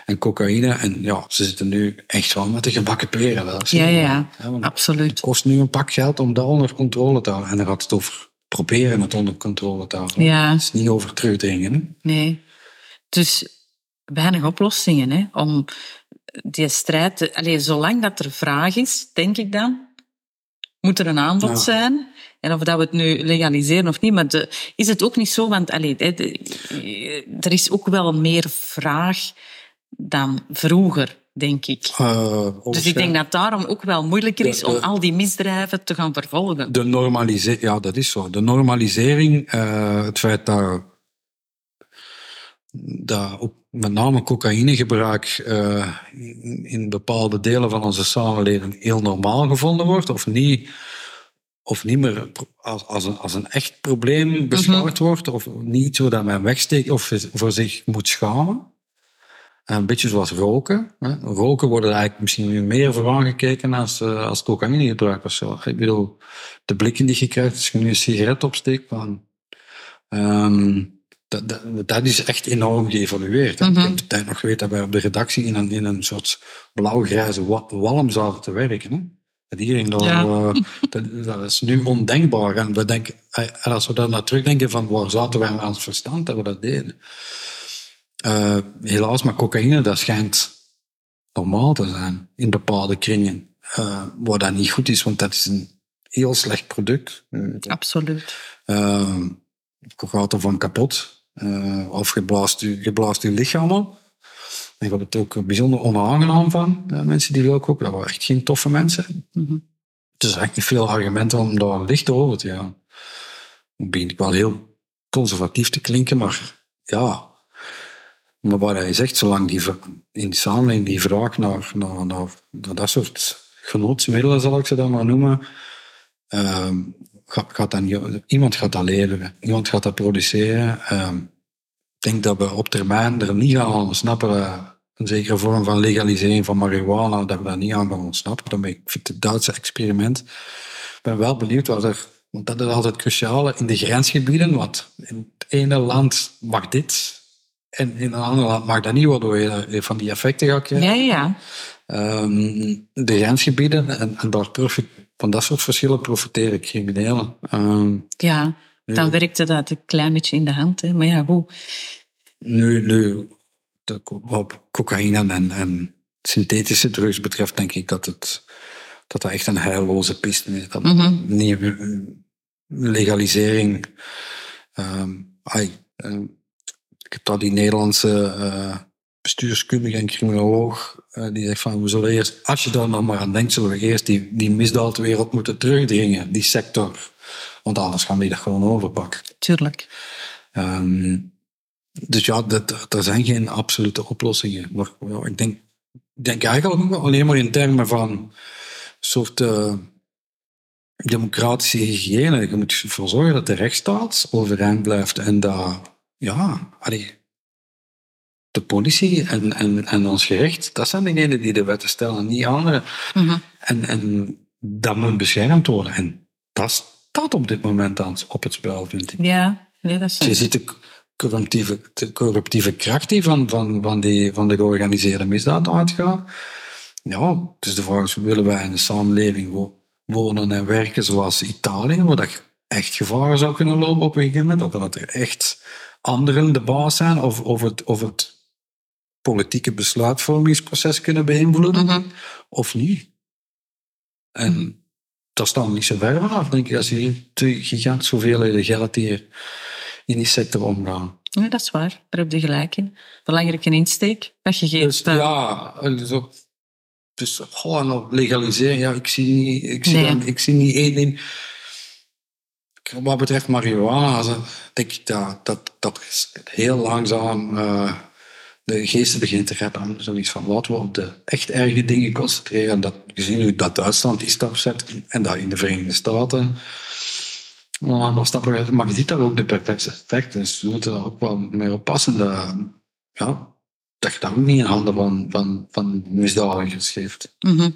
en cocaïne. En ja, ze zitten nu echt wel met de gebakken peren. Dat Ja, ja, ja. Absoluut. het kost nu een pak geld om dat onder controle te houden. En dan gaat het over proberen het onder controle te houden. Ja. Is niet over terugdringen. hè. Nee. Dus weinig oplossingen hè, om die strijd... Te, allee, zolang dat er vraag is, denk ik dan, moet er een aanbod Ja. zijn. En of dat we het nu legaliseren of niet, maar de, is het ook niet zo, want allee, de- er is ook wel meer vraag dan vroeger, denk ik. Eh, Dus ik denk dat daarom ook wel moeilijker is De- om al die misdrijven te gaan vervolgen. De normalisering, ja, dat is zo. De normalisering, eh, het feit dat, dat met name cocaïnegebruik eh, in, in bepaalde delen van onze samenleving heel normaal gevonden wordt, of niet, of niet meer als, als, een, als een echt probleem beschouwd wordt, of niet zo dat men wegsteekt of voor zich moet schamen. Een beetje zoals roken. Hè. Roken wordt er eigenlijk misschien meer voor aangekeken als, eh, als cocaïnegebruik of zo. Ik bedoel, de blikken die je krijgt als je nu een sigaret opsteekt, van, ehm, dat, dat, dat is echt enorm geëvolueerd. Mhm. Ik heb de tijd nog geweten dat wij op de redactie in een, in een soort blauw-grijze wa- walm zaten te werken. Hè. Dat hier in de, Ja. eh, dat, dat is nu ondenkbaar. En, we denken, eh, en als we daar naar terugdenken van waar zaten wij aan het verstand dat we dat deden. Eh, helaas, maar cocaïne, dat schijnt normaal te zijn in bepaalde kringen. Eh waar dat niet goed is, want dat is een heel slecht product. Eh, Absoluut. eh, je gaat ervan kapot. Eh, of je blaast je, je blaast je lichaam op. En je wordt het ook bijzonder onaangenaam van. mensen die roken ook. Dat waren echt geen toffe mensen. Mhm. Het is eigenlijk niet veel argumenten om daar licht over te gaan. Dan begin ik wel heel conservatief te klinken, maar ja. Maar wat hij zegt, zolang die in de samenleving die vraag naar, naar, naar, dat soort genootsmiddelen, zal ik ze dan maar noemen, ehm, gaat, dat niet, iemand gaat dat leveren, iemand gaat dat produceren. Ehm, ik denk dat we op termijn er niet gaan ontsnappen. eh, een zekere vorm van legalisering van marihuana, dat we daar niet aan gaan ontsnappen. Dan ik vind het Duitse experiment. Ik ben wel benieuwd wat er, want dat is altijd cruciaal in de grensgebieden. Want in het ene land mag dit en in een ander land mag dat niet, waardoor je van die effecten gaat krijgen. Ja, ja. Ehm, de grensgebieden en, en daar profi- van dat soort verschillen profiteren criminelen. Ehm, Ja, dan werkte dat een klein beetje in de hand. Hè. Maar ja, hoe? Nu, nu de, wat cocaïne en, en synthetische drugs betreft, denk ik dat het dat, dat echt een heilloze piste is. Dat Mhm. eh, legalisering. ai, ehm, ik heb daar die Nederlandse eh, bestuurskundige en criminoloog eh, die zegt van we zullen eerst, als je daar nog maar aan denkt, zullen we eerst die, die misdaadwereld moeten terugdringen, die sector. Want anders gaan die dat gewoon overpakken. Tuurlijk. Ehm, dus ja, dat, dat- er zijn geen absolute oplossingen. Maar ja, ik denk, ik denk eigenlijk alleen maar in termen van een soort eh, democratische hygiëne. Je moet ervoor zorgen dat de rechtsstaat overeind blijft en dat, ja, allee, de politie en, en, en ons gerecht, dat zijn degenen die de wetten stellen, niet anderen. Mhm. En, en dat moet beschermd worden. En dat staat op dit moment aan, op het spel, vind ik. Ja, nee, dat is... Je ziet de corruptieve, de corruptieve kracht die van, van, van, die, van de georganiseerde misdaad uitgaat. Ja, dus de vraag is, willen wij in een samenleving wo- wonen en werken zoals Italië, waar dat echt gevaren zou kunnen lopen op een gegeven moment, dat er echt anderen de baas zijn, of, of, het, of het politieke besluitvormingsproces kunnen beïnvloeden, Mhm. of niet. En dat staan we niet zo ver vanaf, denk ik, als je te gigantische hoeveelheden geld hier in die sector omgaan. Ja, dat is waar. Daar heb je gelijk in. Belangrijke insteek dat je geeft. Dus eh, ja, dus, dus gewoon nog legaliseren. Ja, ik zie niet, ik zie Nee. dan, ik zie niet één ding. Wat betreft marihuana, denk ik dat, dat, dat heel langzaam eh, de geesten beginnen te reppen. Zoiets van, laten we op de echt erge dingen concentreren. Dat, gezien hoe dat Duitsland die stap zet en dat in de Verenigde Staten. Maar, maar je ziet daar ook de perfecte effect. Dus we moeten daar ook wel mee oppassen. Dat, ja, dat je dat ook niet in handen van, van, van misdadigers geeft. Mhm.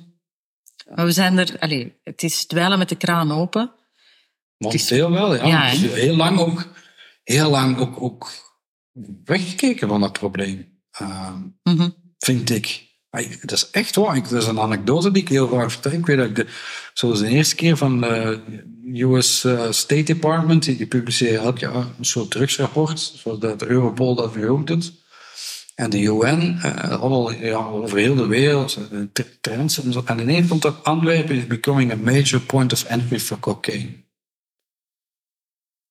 Maar we zijn er, allez, het is dweilen met de kraan open. Momenteel wel, ja. Ja, Dus heel lang ook, heel lang ook, ook weggekeken van dat probleem. Ehm, Mhm. vind ik. Dat is echt waar. Dat is een anekdote die ik heel vaak vertel. Ik weet dat ik de, zoals de eerste keer van de US eh, State Department, die, publiceren elk jaar een soort drugsrapport, zoals dat de Europol dat nu ook doet. En de UN, eh, ja, over heel de wereld, eh, trends en zo. En ineens komt dat Antwerpen is becoming a major point of entry for cocaine.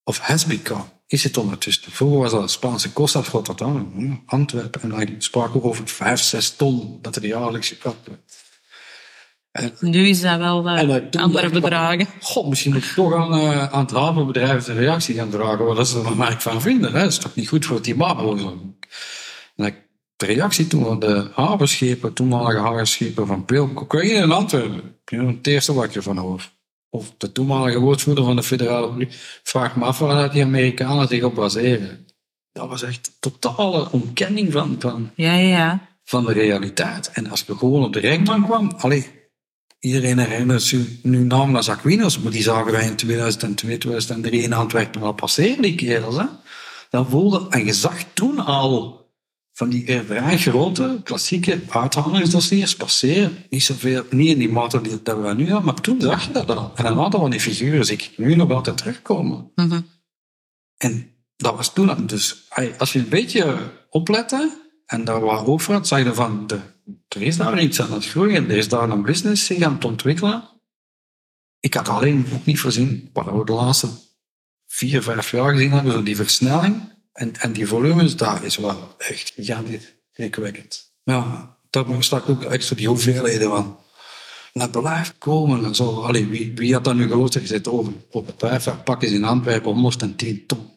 Of has become. Is het ondertussen. Vroeger was dat Spaanse Costa of Rotterdam, Antwerpen. En dan spraken we over 5, 6 ton dat er jaarlijks gekapt werd. En, Nu is dat wel en dat andere van, bedragen. God, misschien moet ik toch aan, eh, aan het havenbedrijf de reactie gaan dragen. Wat ze er maar van vinden. Hè? Dat is toch niet goed voor het klimaat. En de reactie toen van de havenschepen, toenmalige havenschepen van Peel, cocaïne in Antwerpen. Het eerste wat ik ervan hoor. Of de toenmalige woordvoerder van de federale politie. Vraag me af waar die Amerikanen zich op baseren. Dat was echt totale ontkenning van, van, Ja, ja, ja. van de realiteit. En als we gewoon op de rechtbank kwam, allee, iedereen herinnert zich nu namens Aquinos, maar die zagen wij in 2002, 2003 in Antwerpen al passeren, die kerels. Hè? Dat voelde, en je zag toen al van die vrij grote, klassieke uithalingsdossiers passeren. Niet zoveel, niet in die mate die dat we nu hebben, maar toen zag je dat al. En een aantal van die figuren zie ik nu nog altijd terugkomen. Mhm. En dat was toen, dus als je een beetje oplette en daar wat over had, zag je van, de, er is daar iets aan het groeien, er is daar een business zich aan het ontwikkelen. Ik had alleen ook niet voorzien, wat we de laatste vier, vijf jaar gezien hebben, zo die versnelling en, en die volumes, daar is wel echt gigantisch indrukwekkend. Ja, daar stak ook extra die hoeveelheden van. Dat blijft komen en zo. Allee, wie, wie had dat nu gehoord? Je zit over op het pakken ze in Antwerpen 110 ton.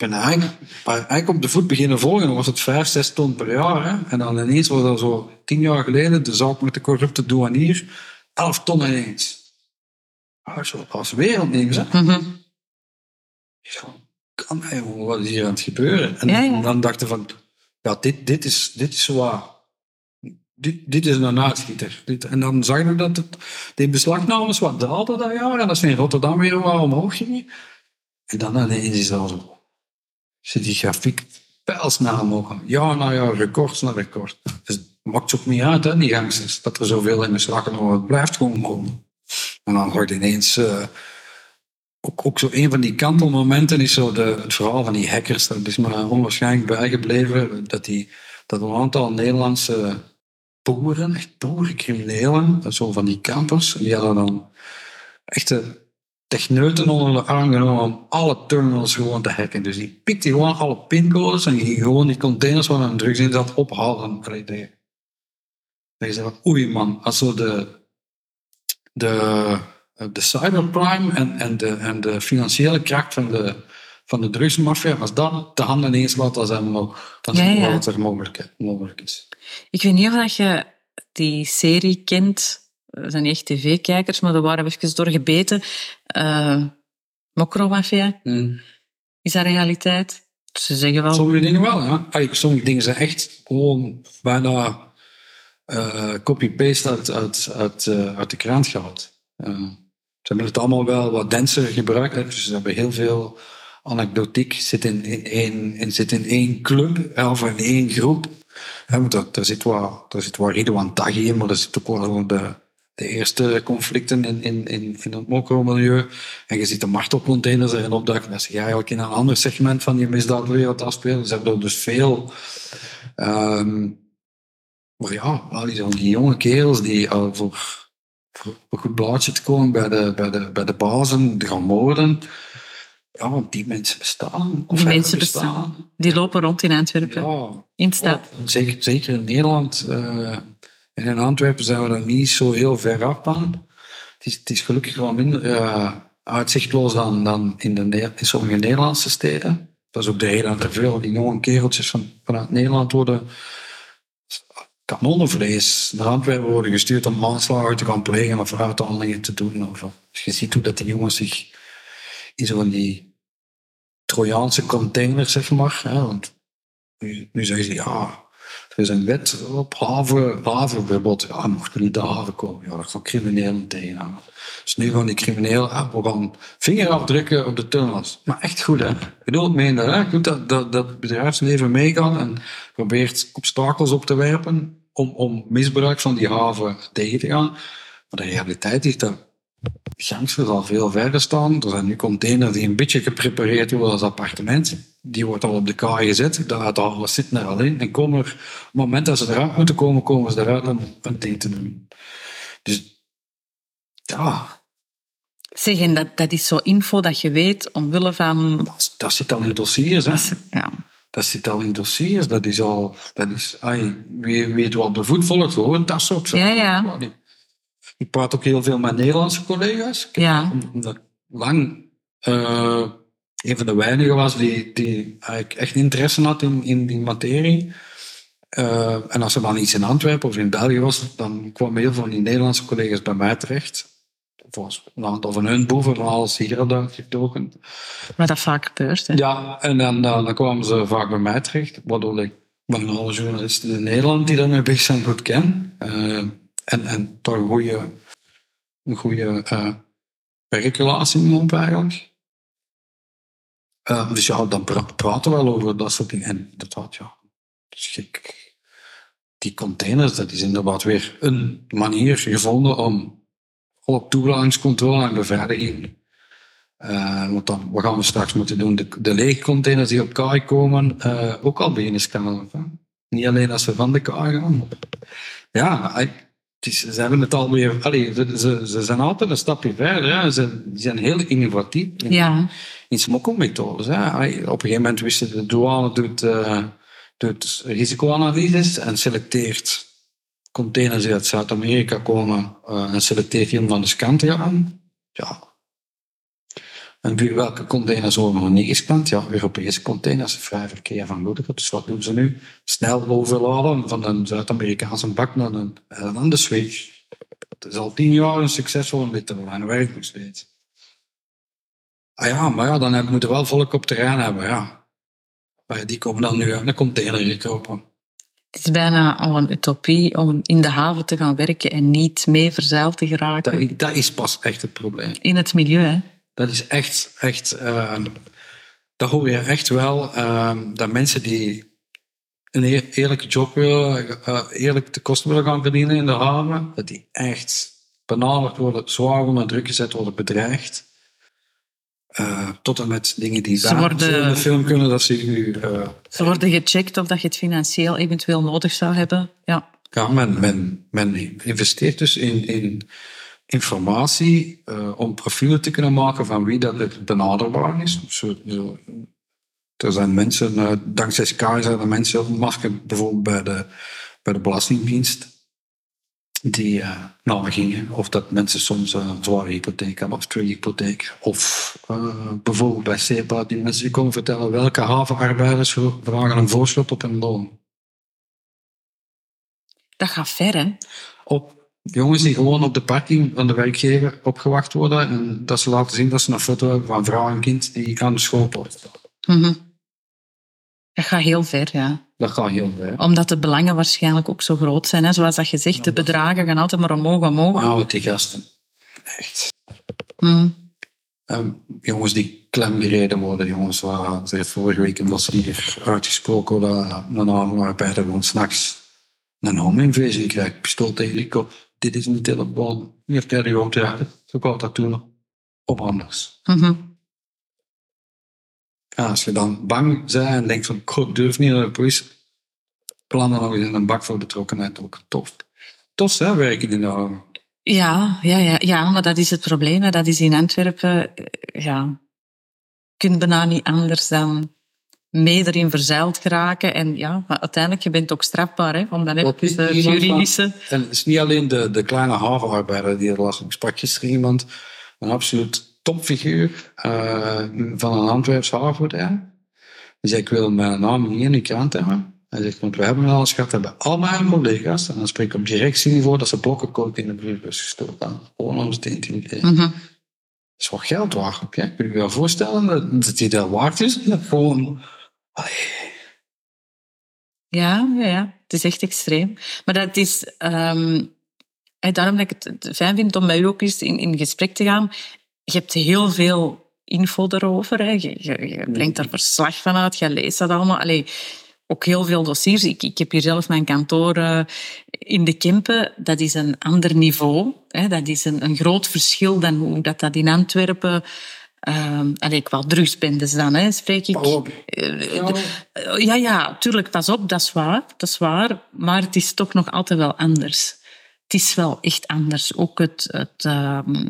Ik ben eigenlijk, maar eigenlijk op de voet beginnen volgen, dan was het 5, 6 ton per jaar. Hè? En dan ineens was dat zo tien jaar geleden, de zaak met de corrupte douanier, 11 ton ineens. Ah, als wereldnieuws. Hè? Mhm. Kan jongen, wat is hier aan het gebeuren? En, Ja, ja. en dan dachten van, ja, dit, dit is, dit is waar. Dit, dit is een uitschieter. Dit, en dan zag je dat het, die beslagnames wat daalden dat jaar. En dat ze in Rotterdam weer wat omhoog gingen. En dan ineens is dat zo. Zit die grafiek pijlsnel omhoog. Ja, nou ja, record na record. Dus het maakt ook niet uit, hè, die gangsters. Dat er zoveel in wordt. Het blijft gewoon komen. En dan wordt ineens... eh, ook, ook zo een van die kantelmomenten is zo de, het verhaal van die hackers. Dat is me onwaarschijnlijk bijgebleven. Dat, die, dat een aantal Nederlandse boeren, echt boerencriminelen, zo van die campers, die hadden dan echte techneuten onder de arm genomen om alle terminals gewoon te hacken. Dus die pikte gewoon alle pincodes en ging gewoon die containers waar een drugs in zat ophalen. Dat je- oei man, als zo de, de, de cybercrime en, en, de, en de financiële kracht van de, van de drugsmafia, als dat de handen ineens laat, dan zijn we dan Ja, wat er mogelijk, mogelijk is. Ik weet niet of dat je die serie kent. We zijn echt tv-kijkers, maar er waren we even doorgebeten. Uh, Mokromafia, is dat realiteit? Ze zeggen wel... Sommige dingen wel, ja. Sommige dingen zijn echt gewoon bijna eh, copy-paste uit, uit, uit, eh, uit de krant gehaald. Eh, ze hebben het allemaal wel wat denser gebruikt. Dus ze hebben heel veel anekdotiek zit in, in, één, zit in één club of in één groep. Hè, want daar, daar zit wel, daar zit wel Ridwan Taghi in, maar daar zit ook wel de, de eerste conflicten in, in, in, in het mokro-milieu. En je ziet de martelcontainers erin opduiken. Dat zich eigenlijk in een ander segment van die misdaadwereld afspelen. Ze hebben er dus veel... ehm, maar ja, al die, die jonge kerels die al voor, een goed blaadje te komen bij de, bij de, bij de bazen, die gaan moorden. Ja, want die mensen bestaan. Of Die mensen bestaan. Die lopen rond in Antwerpen. Ja, In zeker, zeker in Nederland. eh, en in Antwerpen zijn we er niet zo heel ver af van. Het is, het is gelukkig wel minder eh, uitzichtloos dan, dan in, de, in sommige Nederlandse steden. dat is ook de reden dat er veel die jonge kereltjes van, vanuit Nederland worden kanonnenvlees naar Antwerpen worden gestuurd om manslagen te gaan plegen of fruithandelingen te doen. Of, dus je ziet hoe dat die jongens zich in zo'n die Trojaanse containers, zeg maar. Hè, want nu, nu zeggen ze, ja, er is een wet op haven, havenverbod. Ja, mochten niet de haven komen. Ja, dat gaan criminelen tegenhouden. Dus nu gaan die criminelen, ah, gaan vingerafdrukken op de tunnels. Maar echt goed, hè. Ik bedoel, het. Goed dat, dat, dat bedrijfsleven meegaat en probeert obstakels op te werpen om, om misbruik van die haven tegen te gaan. Maar de realiteit is dat Gangsters al veel verder staan. Er zijn nu containers die een beetje geprepareerd worden als appartement. Die wordt al op de kaai gezet. Daar alles zitten er al in. En komen er, op het moment dat ze eruit moeten komen, komen ze eruit om een ding te doen. Dus ja. Zeg, en dat, dat is zo info dat je weet omwille van... Dat, dat zit al in dossiers, hè. Ja. Dat zit al in dossiers. Dat is al... Dat is, ay, wie weet wat de voet volgt, gewoon dat soort Ja, ja. Ik praat ook heel veel met Nederlandse collega's. Ja. Omdat ik lang uh, een van de weinigen was die, die eigenlijk echt interesse had in, in die materie. Uh, en als er dan iets in Antwerpen of in België was, dan kwamen heel veel van die Nederlandse collega's bij mij terecht. Volgens een aantal van hun bovenverhalen hier hadden gedoken. Maar dat vaak gebeurt, hè? Ja, en dan, dan, dan kwamen ze vaak bij mij terecht, waardoor ik van alle journalisten in Nederland die daarmee bezig zijn goed ken. Uh, en, en toch een goede, een goede uh, werkrelatie mee eigenlijk. Uh, dus ja, dan praten we wel over dat soort dingen. En inderdaad, ja, dus die containers, dat is inderdaad weer een manier gevonden om op toelatingscontrole en beveiliging. Uh, want dan, wat gaan we straks moeten doen? De, de lege containers die op kaai komen, uh, ook al beginnen scannen. Niet alleen als ze van de kaai gaan. Ja, ze hebben het. Allee, ze, ze, ze, zijn altijd een stapje verder. Hè. Ze zijn heel innovatief in, ja. in smokkelmethodes. Op een gegeven moment wisten de douane doet, uh, doet risicoanalyses en selecteert containers die uit Zuid-Amerika komen uh, en selecteert die om van de scan te gaan. Ja, en welke containers worden nog niet gescand? Ja, Europese containers, vrij verkeer van goederen. Dus wat doen ze nu? Snel overladen van een Zuid-Amerikaanse bak naar een, de switch. Het is al tien jaar een succesvolle middel en werkt nog steeds. Ah ja, maar ja, dan moeten we wel volk op terrein hebben, ja. Maar die komen dan nu uit een container gekopen. Het is bijna al een utopie om in de haven te gaan werken en niet mee verzeild te geraken. Dat, dat is pas echt het probleem. In het milieu, hè? Dat is echt, echt uh, dat hoor je echt wel, uh, dat mensen die een eerlijke job willen, uh, eerlijk de kosten willen gaan verdienen in de haven, dat die echt benaderd worden, zwaar onder druk gezet worden, bedreigd. Uh, tot en met dingen die ze worden, in de film kunnen, dat ze. Uh, ze worden gecheckt of dat je het financieel eventueel nodig zou hebben. Ja, ja men, men, men investeert dus in, in informatie uh, om profielen te kunnen maken van wie dat het benaderbaar is. Zo, zo. Er zijn mensen, dankzij Sky zijn er mensen, masker bijvoorbeeld bij de, bij de Belastingdienst, die uh, nagingen of dat mensen soms een zware hypotheek hebben of twee hypotheek. Of bijvoorbeeld bij CEPA, die mensen die komen vertellen welke havenarbeiders vragen een voorschot op hun loon. Dat gaat ver, hè? Op jongens die gewoon op de parking van de werkgever opgewacht worden en dat ze laten zien dat ze een foto hebben van vrouw en kind die aan de schoolpoort staan. Mm Dat gaat heel ver, ja. Dat gaat heel ver. Omdat de belangen waarschijnlijk ook zo groot zijn. Hè? Zoals dat je zegt, de bedragen gaan altijd maar omhoog, omhoog. Nou, die gasten. Echt. Mm. Um, jongens die klemgereden worden, jongens waar vorige week was hier uitgesproken dat een arbeider gewoon s'nachts een home invasion krijgt, pistool tegen die kop dit is een telefoon. Je hebt er gewoon te Zo kan dat doen. Of anders. Mm ja, als je dan bang bent en denkt van, ik durf niet naar de politie, plannen nog eens in een bak voor betrokkenheid ook tof. Tof, hè, werken in de Ja, ja, ja, ja, maar dat is het probleem. Dat is in Antwerpen, eh, ja, je kunt bijna niet anders dan mee erin verzeild geraken. En ja, maar uiteindelijk, je bent ook strafbaar, hè, omdat je de juridische... en het is niet alleen de, de kleine havenarbeider die er last Ik sprak gisteren iemand, een absoluut topfiguur uh, van een Antwerps zei, ik wil mijn naam niet in de krant hebben. Hij zegt, want we hebben al gehad, hebben allemaal collega's. En dan spreek ik op directieniveau dat ze blokkencode in de briefbus gestoken hebben. Gewoon om ze te intimideren. Dat is wat geld waard. Kun je je wel voorstellen dat, dat die dat waard is? Dat gewoon... Allee. Ja, ja, ja, het is echt extreem. Maar dat is... ehm, en daarom dat ik het fijn vind om met u ook eens in, in gesprek te gaan. Je hebt heel veel info erover. Hè. Je, je, je brengt daar verslag van uit. Je leest dat allemaal. Allee, ook heel veel dossiers. Ik, ik heb hier zelf mijn kantoor eh, in de Kempen. Dat is een ander niveau. Hè. Dat is een, een groot verschil dan hoe dat, dat in Antwerpen... Um, allee, qua drugsbendes dan, hè, spreek ik. Eh, Ja. eh, Ja, ja, tuurlijk, pas op, dat is waar. Dat is waar. Maar het is toch nog altijd wel anders. Het is wel echt anders. Ook het, het, ehm,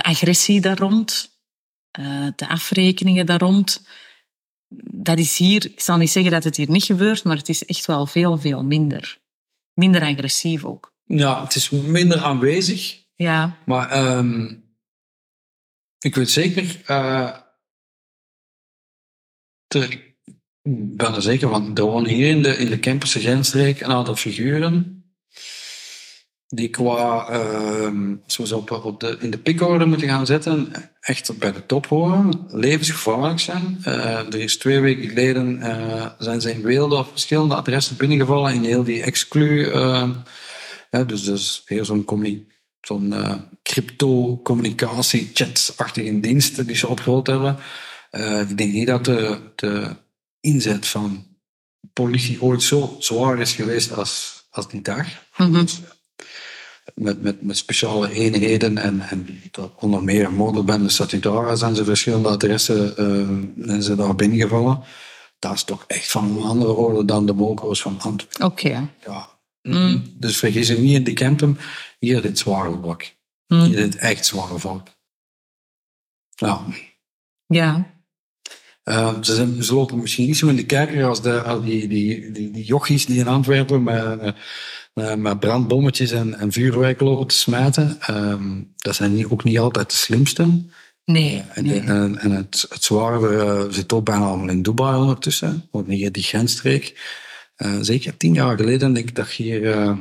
de agressie daar rond, eh, de afrekeningen daar rond. Dat is hier, ik zal niet zeggen dat het hier niet gebeurt, maar het is echt wel veel, veel minder. Minder agressief ook. Ja, het is minder aanwezig. Ja, Maar ehm, ik weet zeker... eh ik ben er zeker van. Er wonen hier in de, in de Kemperse grensstreek een aantal figuren die qua, ehm zoals op, op de, in de pikorde moeten gaan zetten, echt bij de top horen, levensgevaarlijk zijn. Eh, er is twee weken geleden eh, zijn ze in Weelde op verschillende adressen binnengevallen in heel die exclu. eh, ja, dus dat is heel zo'n zo'n eh, crypto-communicatie-chat-achtige diensten die ze opgerold hebben. Eh, ik denk niet dat de, de inzet van politie ooit zo zwaar is geweest als, als die dag. Mhm. Dus, met, met, met speciale eenheden en, en dat onder meer motorbendes die daar zijn ze verschillende adressen eh zijn ze daar binnengevallen. Dat is toch echt van een andere orde dan de moko's van Antwerpen. oké. Ja. Mm. Dus vergis je niet in die campen, hier dit zware vlak. Mm. Hier dit echt zware vlak. Nou, Ja. Eh, ze, zijn, misschien niet zo in de kerker als, de, als die, die, die, die jochies die in Antwerpen met, eh, met, met brandbommetjes en, en vuurwerk lopen te smijten. Ehm, dat zijn niet, ook niet altijd de slimste. Nee. En, nee. en, en het, het zware eh, zit ook bijna allemaal in Dubai ondertussen, want hier die grensstreek. Eh, zeker tien jaar geleden denk ik dat je hier... eh,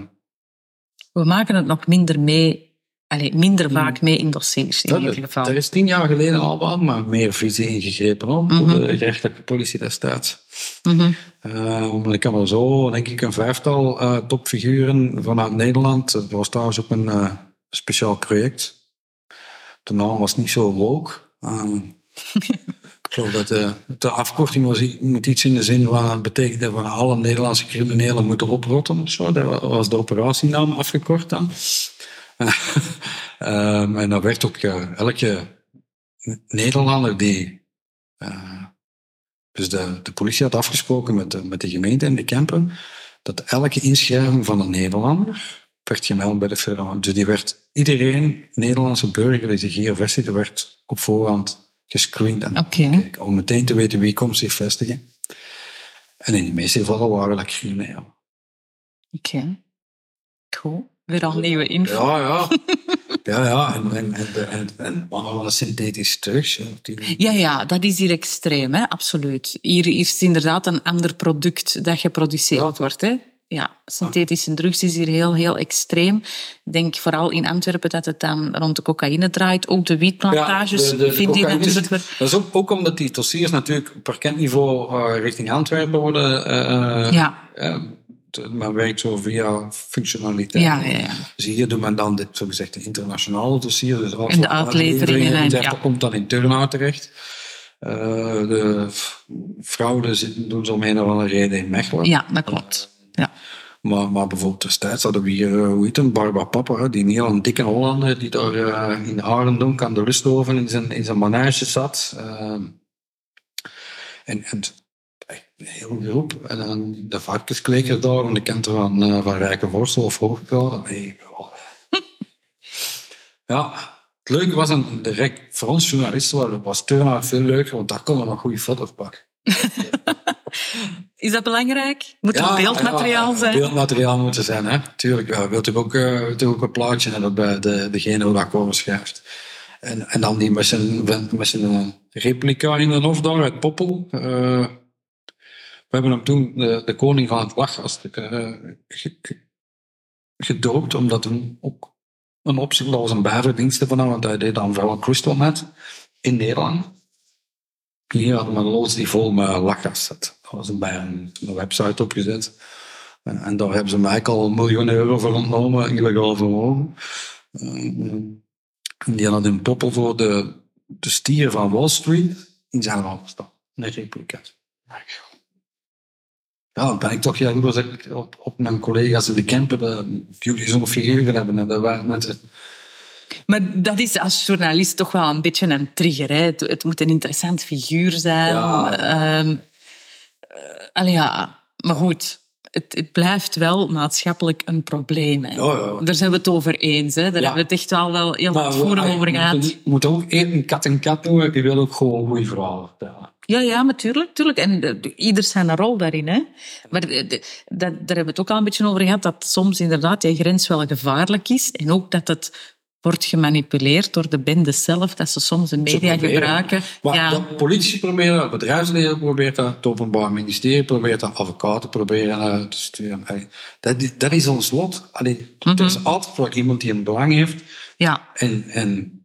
We maken het nog minder mee, allee, minder vaak mee in dossiers in Dat, ieder geval. Er is tien jaar geleden al wat, maar meer visie ingegrepen op Mhm. door de gerechtelijke politie destijds. Uh, want ik heb er zo, denk ik, een vijftal eh, topfiguren vanuit Nederland. Het was trouwens ook een eh, speciaal project. De naam was niet zo. Uh, ik geloof dat de, de afkorting was moet iets in de zin van het betekende van alle Nederlandse criminelen moeten oprotten of zo. Dat was de operatienaam afgekort dan. Ehm, en dan werd ook elke Nederlander die eh, dus de, de politie had afgesproken met de, met de gemeente en de campen dat elke inschrijving van een Nederlander werd gemeld bij de firma. Dus die werd, iedereen, Nederlandse burger die zich hier vestigde, werd op voorhand gescreend en gekeken, om meteen te weten wie komt zich vestigen. En in de meeste gevallen waren dat criminelen. Oké. Cool. Weer al nieuwe info. Ja, ja. Ja, ja. En, en, en, en, en mannen synthetisch drugs. ja, die- Ja, ja, dat is hier extreem, hè? absoluut. Hier is inderdaad een ander product dat geproduceerd Ja. wordt. Hè? Ja, synthetische drugs is hier heel, heel extreem. Ik denk vooral in Antwerpen dat het dan rond de cocaïne draait. Ook de wietplantages Ja, de- de- de vind je natuurlijk... weer- Dat is ook, ook omdat die dossiers natuurlijk per kentniveau eh, richting Antwerpen worden. eh, Ja. eh, men werkt zo via functionaliteit. Ja, ja, ja. Dus hier doet men dan dit, zogezegd de internationale dossier. Dus En de wat uitleveringen en- ja. dat komt dan in Turnhout terecht. Eh, de fraude zitten- doen ze om een of andere reden in Mechelen. Ja, dat klopt. Ja. Maar, maar bijvoorbeeld destijds hadden we hier, eh, hoe heet hem, Barba Papa, die een heel dikke Hollander, die daar eh, in Arendonk aan de Lusthoven in zijn, in zijn manege zat. Ehm, en, en heel groep. En dan de varkenskweker daar aan de kant van, eh, van Rijke Vorstel of Hoogpel. Nee, oh. Ja, het leuke was, een, de rek, voor ons journalisten was- turnout veel leuker, want daar konden we nog goede foto's pakken. Is dat belangrijk? Moet er beeldmateriaal ja, zijn? Beeldmateriaal moet er zijn, hè. Tuurlijk, ja, wilt u ook, eh, wilt u ook een plaatje hebben bij de, degene hoe dat komen schrijft. En, en dan die met zijn, met zijn eh, replica in de hof daar uit Poppel. eh, We hebben hem toen de, de koning van het lachgas uh, gedoopt, omdat hij ook een opzicht was een bijverdienste van hem, want hij deed dan vooral crystal met in Nederland. Hier hadden we een die vol met lachgas zat. Dat was bij een, een website opgezet. En, en, daar hebben ze mij al miljoenen euro voor ontnomen, illegaal vermogen. Uh, en die hadden een poppel voor de, de stier van Wall Street in zijn land staan. Een replica. Ja, dan ben ik toch jaloers op, op mijn collega's in de camper, die jullie zo'n figuren hebben. En dat waren mensen... Maar dat is als journalist toch wel een beetje een trigger. Hè? Het, het moet een interessant figuur zijn. Ja. Um, uh, ja, maar goed het, het, blijft wel maatschappelijk een probleem. Hè. Ja, ja. Daar zijn we het over eens. Hè. Daar hebben we het echt al wel heel wat voor over gehad. Je moet ook één kat en kat doen. Je wil ook gewoon goede verhalen vertellen. Ja, ja, natuurlijk. tuurlijk. En uh, ieder zijn rol daarin. Hè. Maar de, de, dat, daar hebben we het ook al een beetje over gehad, dat soms inderdaad die grens wel gevaarlijk is. En ook dat het wordt gemanipuleerd door de bende zelf, dat ze soms de media gebruiken. Maar ja. de politici proberen dat, bedrijfsleven probeert dat, het openbaar ministerie probeert dat, advocaten proberen te sturen. Dat, dat is ons lot. Allee, mm Er is altijd voor iemand die een belang heeft. Ja. En, en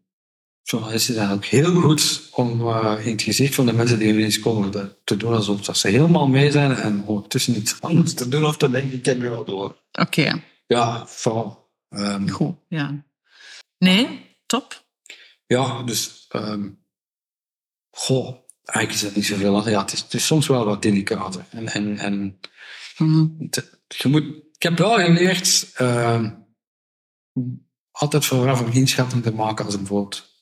journalisten zijn ook heel goed om uh, in het gezicht van de mensen die ineens komen te doen alsof dat ze helemaal mee zijn en ondertussen iets anders te doen of te denken, ik ken je wel door. Oké. Ja, vooral. Um, Goed, ja. Nee, top. Ja, dus... Um, goh, eigenlijk is het niet zoveel. Ja, het is, het is soms wel wat delicater. En, en, en mm. je moet, ik heb wel geleerd uh, altijd vooraf een inschatting te maken als een bijvoorbeeld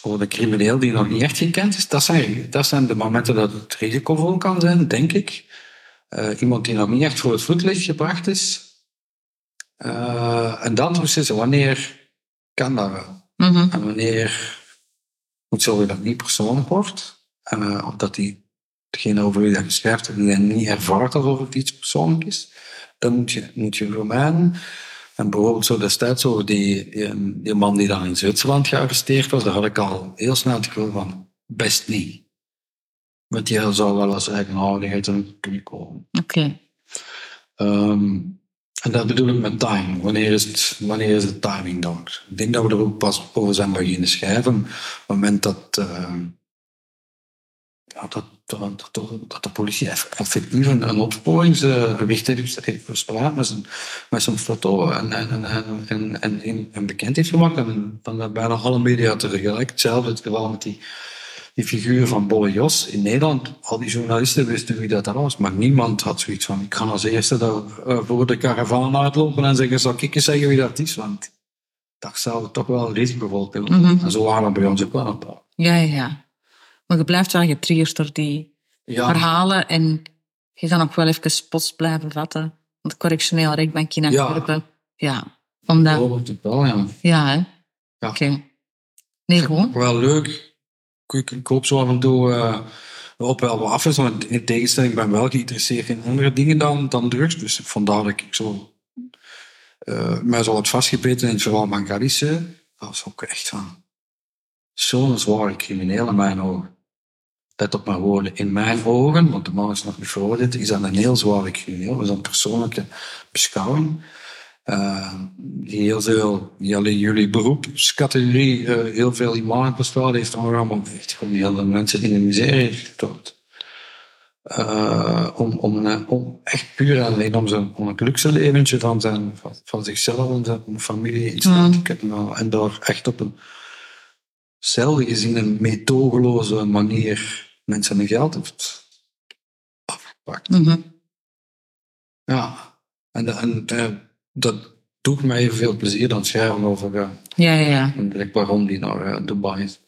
voor de crimineel die nog niet echt gekend is. Dat zijn, dat zijn de momenten dat het risicovol kan zijn, denk ik. Uh, iemand die nog niet echt voor het voetlicht gebracht is. Uh, en dan beslissen wanneer kan dat wel. Mm En wanneer moet zorgen dat het niet persoonlijk wordt. En uh, of dat die, degene over wie dat je schrijft niet ervaart alsof het iets persoonlijk is. Dan moet je, moet je vermijden. En bijvoorbeeld zo destijds over die, die, die, man die dan in Zwitserland gearresteerd was, daar had ik al heel snel het gevoel van, best niet. Want die zou wel als eigenaardigheid kunnen komen. Oké. Okay. Um, en dat bedoel ik met timing. Wanneer is het, wanneer is het timing dan? Ik denk dat we er ook pas over zijn beginnen schrijven. Op het moment dat, uh, ja, dat, dat, dat, de politie effectief een, een opsporingsgewicht heeft met zijn, met zijn foto en, en, en, en, en, en bekend heeft gemaakt. En dan bijna alle media tegelijk. Hetzelfde het geval met die die figuur van Bolle Jos in Nederland, al die journalisten wisten wie dat was, maar niemand had zoiets van, ik ga als eerste daar uh, voor de karavaan uitlopen en zeggen, zal ik eens zeggen wie dat is? Want dat zou toch wel risicovol kunnen. Mm -hmm. En zo waren we bij ons ook wel een paar. Ja, ja. Maar je blijft wel getriggerd door die ja. verhalen en je kan ook wel even post blijven vatten. Want correctioneel rechtbank in Antwerpen. Ja. ja. Omdat... Dat wel, ja. Ja, hè? Ja. Oké. Okay. Nee, gewoon. Wel leuk ik, ik hoop zo af en toe uh, op wel wat af is. Want in tegenstelling ben ik wel geïnteresseerd in andere dingen dan, dan drugs. Dus vandaar dat ik zo uh, mij zo wat vastgebeten in het verhaal van. Dat was ook echt van zo'n zware crimineel in mijn ogen. Let op mijn woorden, in mijn ogen, want de man is nog niet veroordeeld, is dat een heel zware crimineel. Dat is een persoonlijke beschouwing. Uh, die heel veel, niet alleen jullie beroepscategorie, uh, heel veel imago bestaat heeft dan om echt gewoon heel veel mensen in de miserie gestort. Uh, om, om, om echt puur alleen om, zijn, om een luxe leventje van, zijn, van, van zichzelf en zijn familie in stand te kunnen En daar echt op een zelden gezien een meetogeloze manier mensen hun geld heeft afgepakt. Mm -hmm. Ja, en, en dat doet mij evenveel plezier dan schrijven over uh, ja, ja, ja. een waarom die naar uh, Dubai is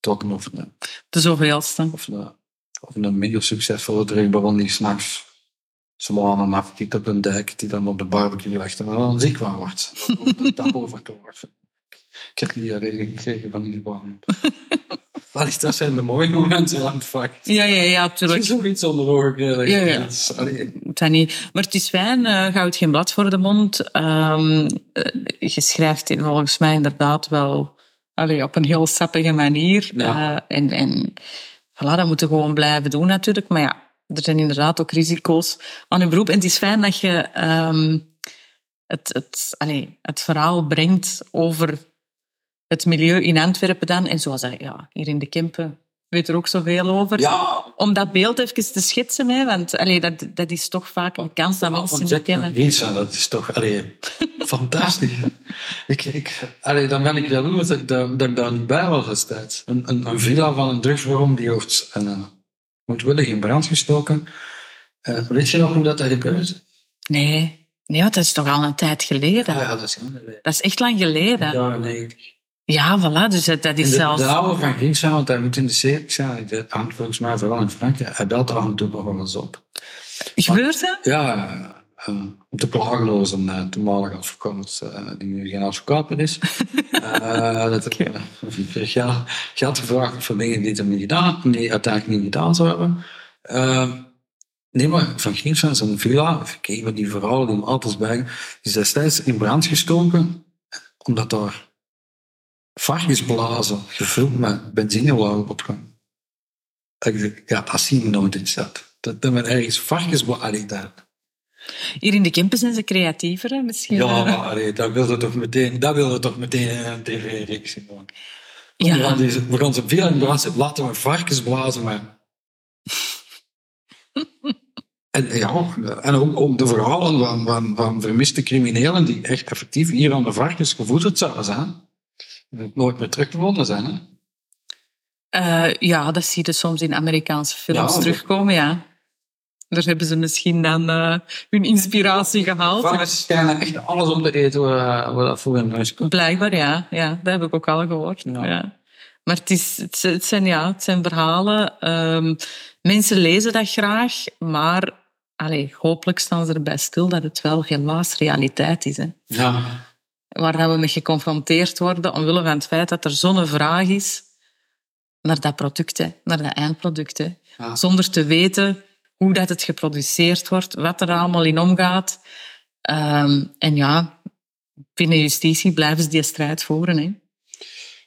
trokken. Of, uh, de zoveelste. Of, of een minder succesvolle drukbaron die s'nachts zwanen afkikt op een dijk die dan op de barbecue legt en dan ziek van wordt. Dat over Ik heb die regeling gekregen van die baan. Allee, dat zijn de mooie momenten aan het vak. Ja, ja, ja, natuurlijk. Het is zoiets onder ogen. Ja, ja. Niet. Maar het is fijn, uh, houdt geen blad voor de mond. Um, je schrijft volgens mij inderdaad wel allee, op een heel sappige manier. Ja. Uh, en, en voilà, dat moeten we gewoon blijven doen natuurlijk. Maar ja, er zijn inderdaad ook risico's aan je beroep. En het is fijn dat je ehm, het, het, allez, het verhaal brengt over het milieu in Antwerpen dan. En zoals dat, ja, hier in de Kempen weet er ook zoveel over. Ja. Om dat beeld even te schetsen, hè, want allee, dat, dat is toch vaak een kans dat mensen niet kennen. Dat is toch allee, fantastisch. ik, ik, allee, dan ben ik jaloers dat, dat, dat ik daar niet bij was destijds. Een, een, een villa van een drugsbron die wordt uh, moedwillig in brand gestoken. Uh, weet je nog hoe dat gebeurde? Nee. nee, dat is toch al een tijd geleden. Ja, ja dat is. Dat is echt lang geleden. Ja, nee. Ja, voilà, dus dat, dat is de, zelfs... De oude van Griekse, want hij moet in de serie zijn. Dat hangt volgens mij vooral in Frankrijk. Hij belt er af en toe nog wel eens op. Gebeurt dat? Ja, uh, om te klageloos een uh, toenmalige advocaat, uh, die nu geen advocaat meer is. dat ik uh, geld, gevraagd voor dingen die hij niet gedaan, die uiteindelijk niet gedaan zouden hebben. nee, maar van is een villa, ik met die verhalen die hem altijd bij, is destijds in brand gestoken, omdat daar varkensblazen gevuld met benzine wou opgaan. Ja, dat zien we nooit in stad. Dat dat men ergens varkensblazen daar. Hier in de Kempen zijn ze creatiever, hè? misschien. Ja, maar allee, dat wilde toch meteen, dat wilde toch meteen een tv-reeks doen. Ja. We gaan, deze, we gaan ze veel in blazen, laten we varkens blazen, maar... en, ja, en ook, ook de verhalen van, van, van vermiste criminelen die echt effectief hier aan de varkens gevoed zouden zijn nooit meer teruggevonden zijn. Hè? Uh, ja, dat zie je soms in Amerikaanse films Ja, terugkomen, ja. Daar hebben ze misschien dan uh, hun inspiratie gehaald. Varkens schijnen echt alles op te eten wat, wat dat voor hun huis komt. Blijkbaar, ja. ja. Dat heb ik ook al gehoord. Ja. Ja. Maar het, is, het, zijn, ja, het zijn verhalen. Ehm, mensen lezen dat graag, maar allee, hopelijk staan ze erbij stil dat het wel helaas realiteit is. Hè. Ja. Waar dat we mee geconfronteerd worden omwille van het feit dat er zo'n vraag is naar dat product, hè, naar dat eindproduct. Hè. Ja. Zonder te weten hoe dat het geproduceerd wordt, wat er allemaal in omgaat. Ehm, en ja, binnen justitie blijven ze die strijd voeren. Hè.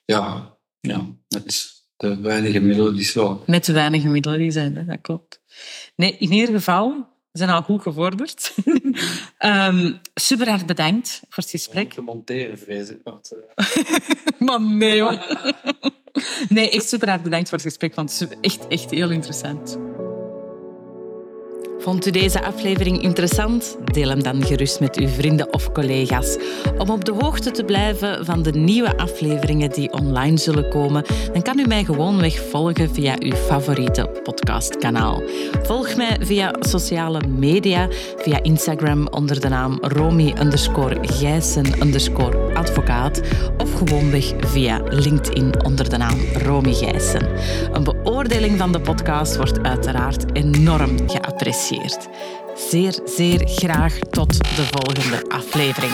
Ja, ja. Met de weinige middelen die zo. Met de weinige middelen die zijn, hè. dat klopt. Nee, in ieder geval, we zijn al goed gevorderd. Ehm super erg bedankt voor het gesprek. te monteren, vrees ik. Want, uh... Maar nee, hoor. Nee, echt super erg bedankt voor het gesprek, want het is echt, echt heel interessant. Vond u deze aflevering interessant? Deel hem dan gerust met uw vrienden of collega's. Om op de hoogte te blijven van de nieuwe afleveringen die online zullen komen, dan kan u mij gewoonweg volgen via uw favoriete podcastkanaal. Volg mij via sociale media, via Instagram onder de naam Romy Gijssen advocaat of gewoonweg via LinkedIn onder de naam Romy Gijssen. Een beoordeling van de podcast wordt uiteraard enorm geapprecieerd. Zeer, zeer graag tot de volgende aflevering.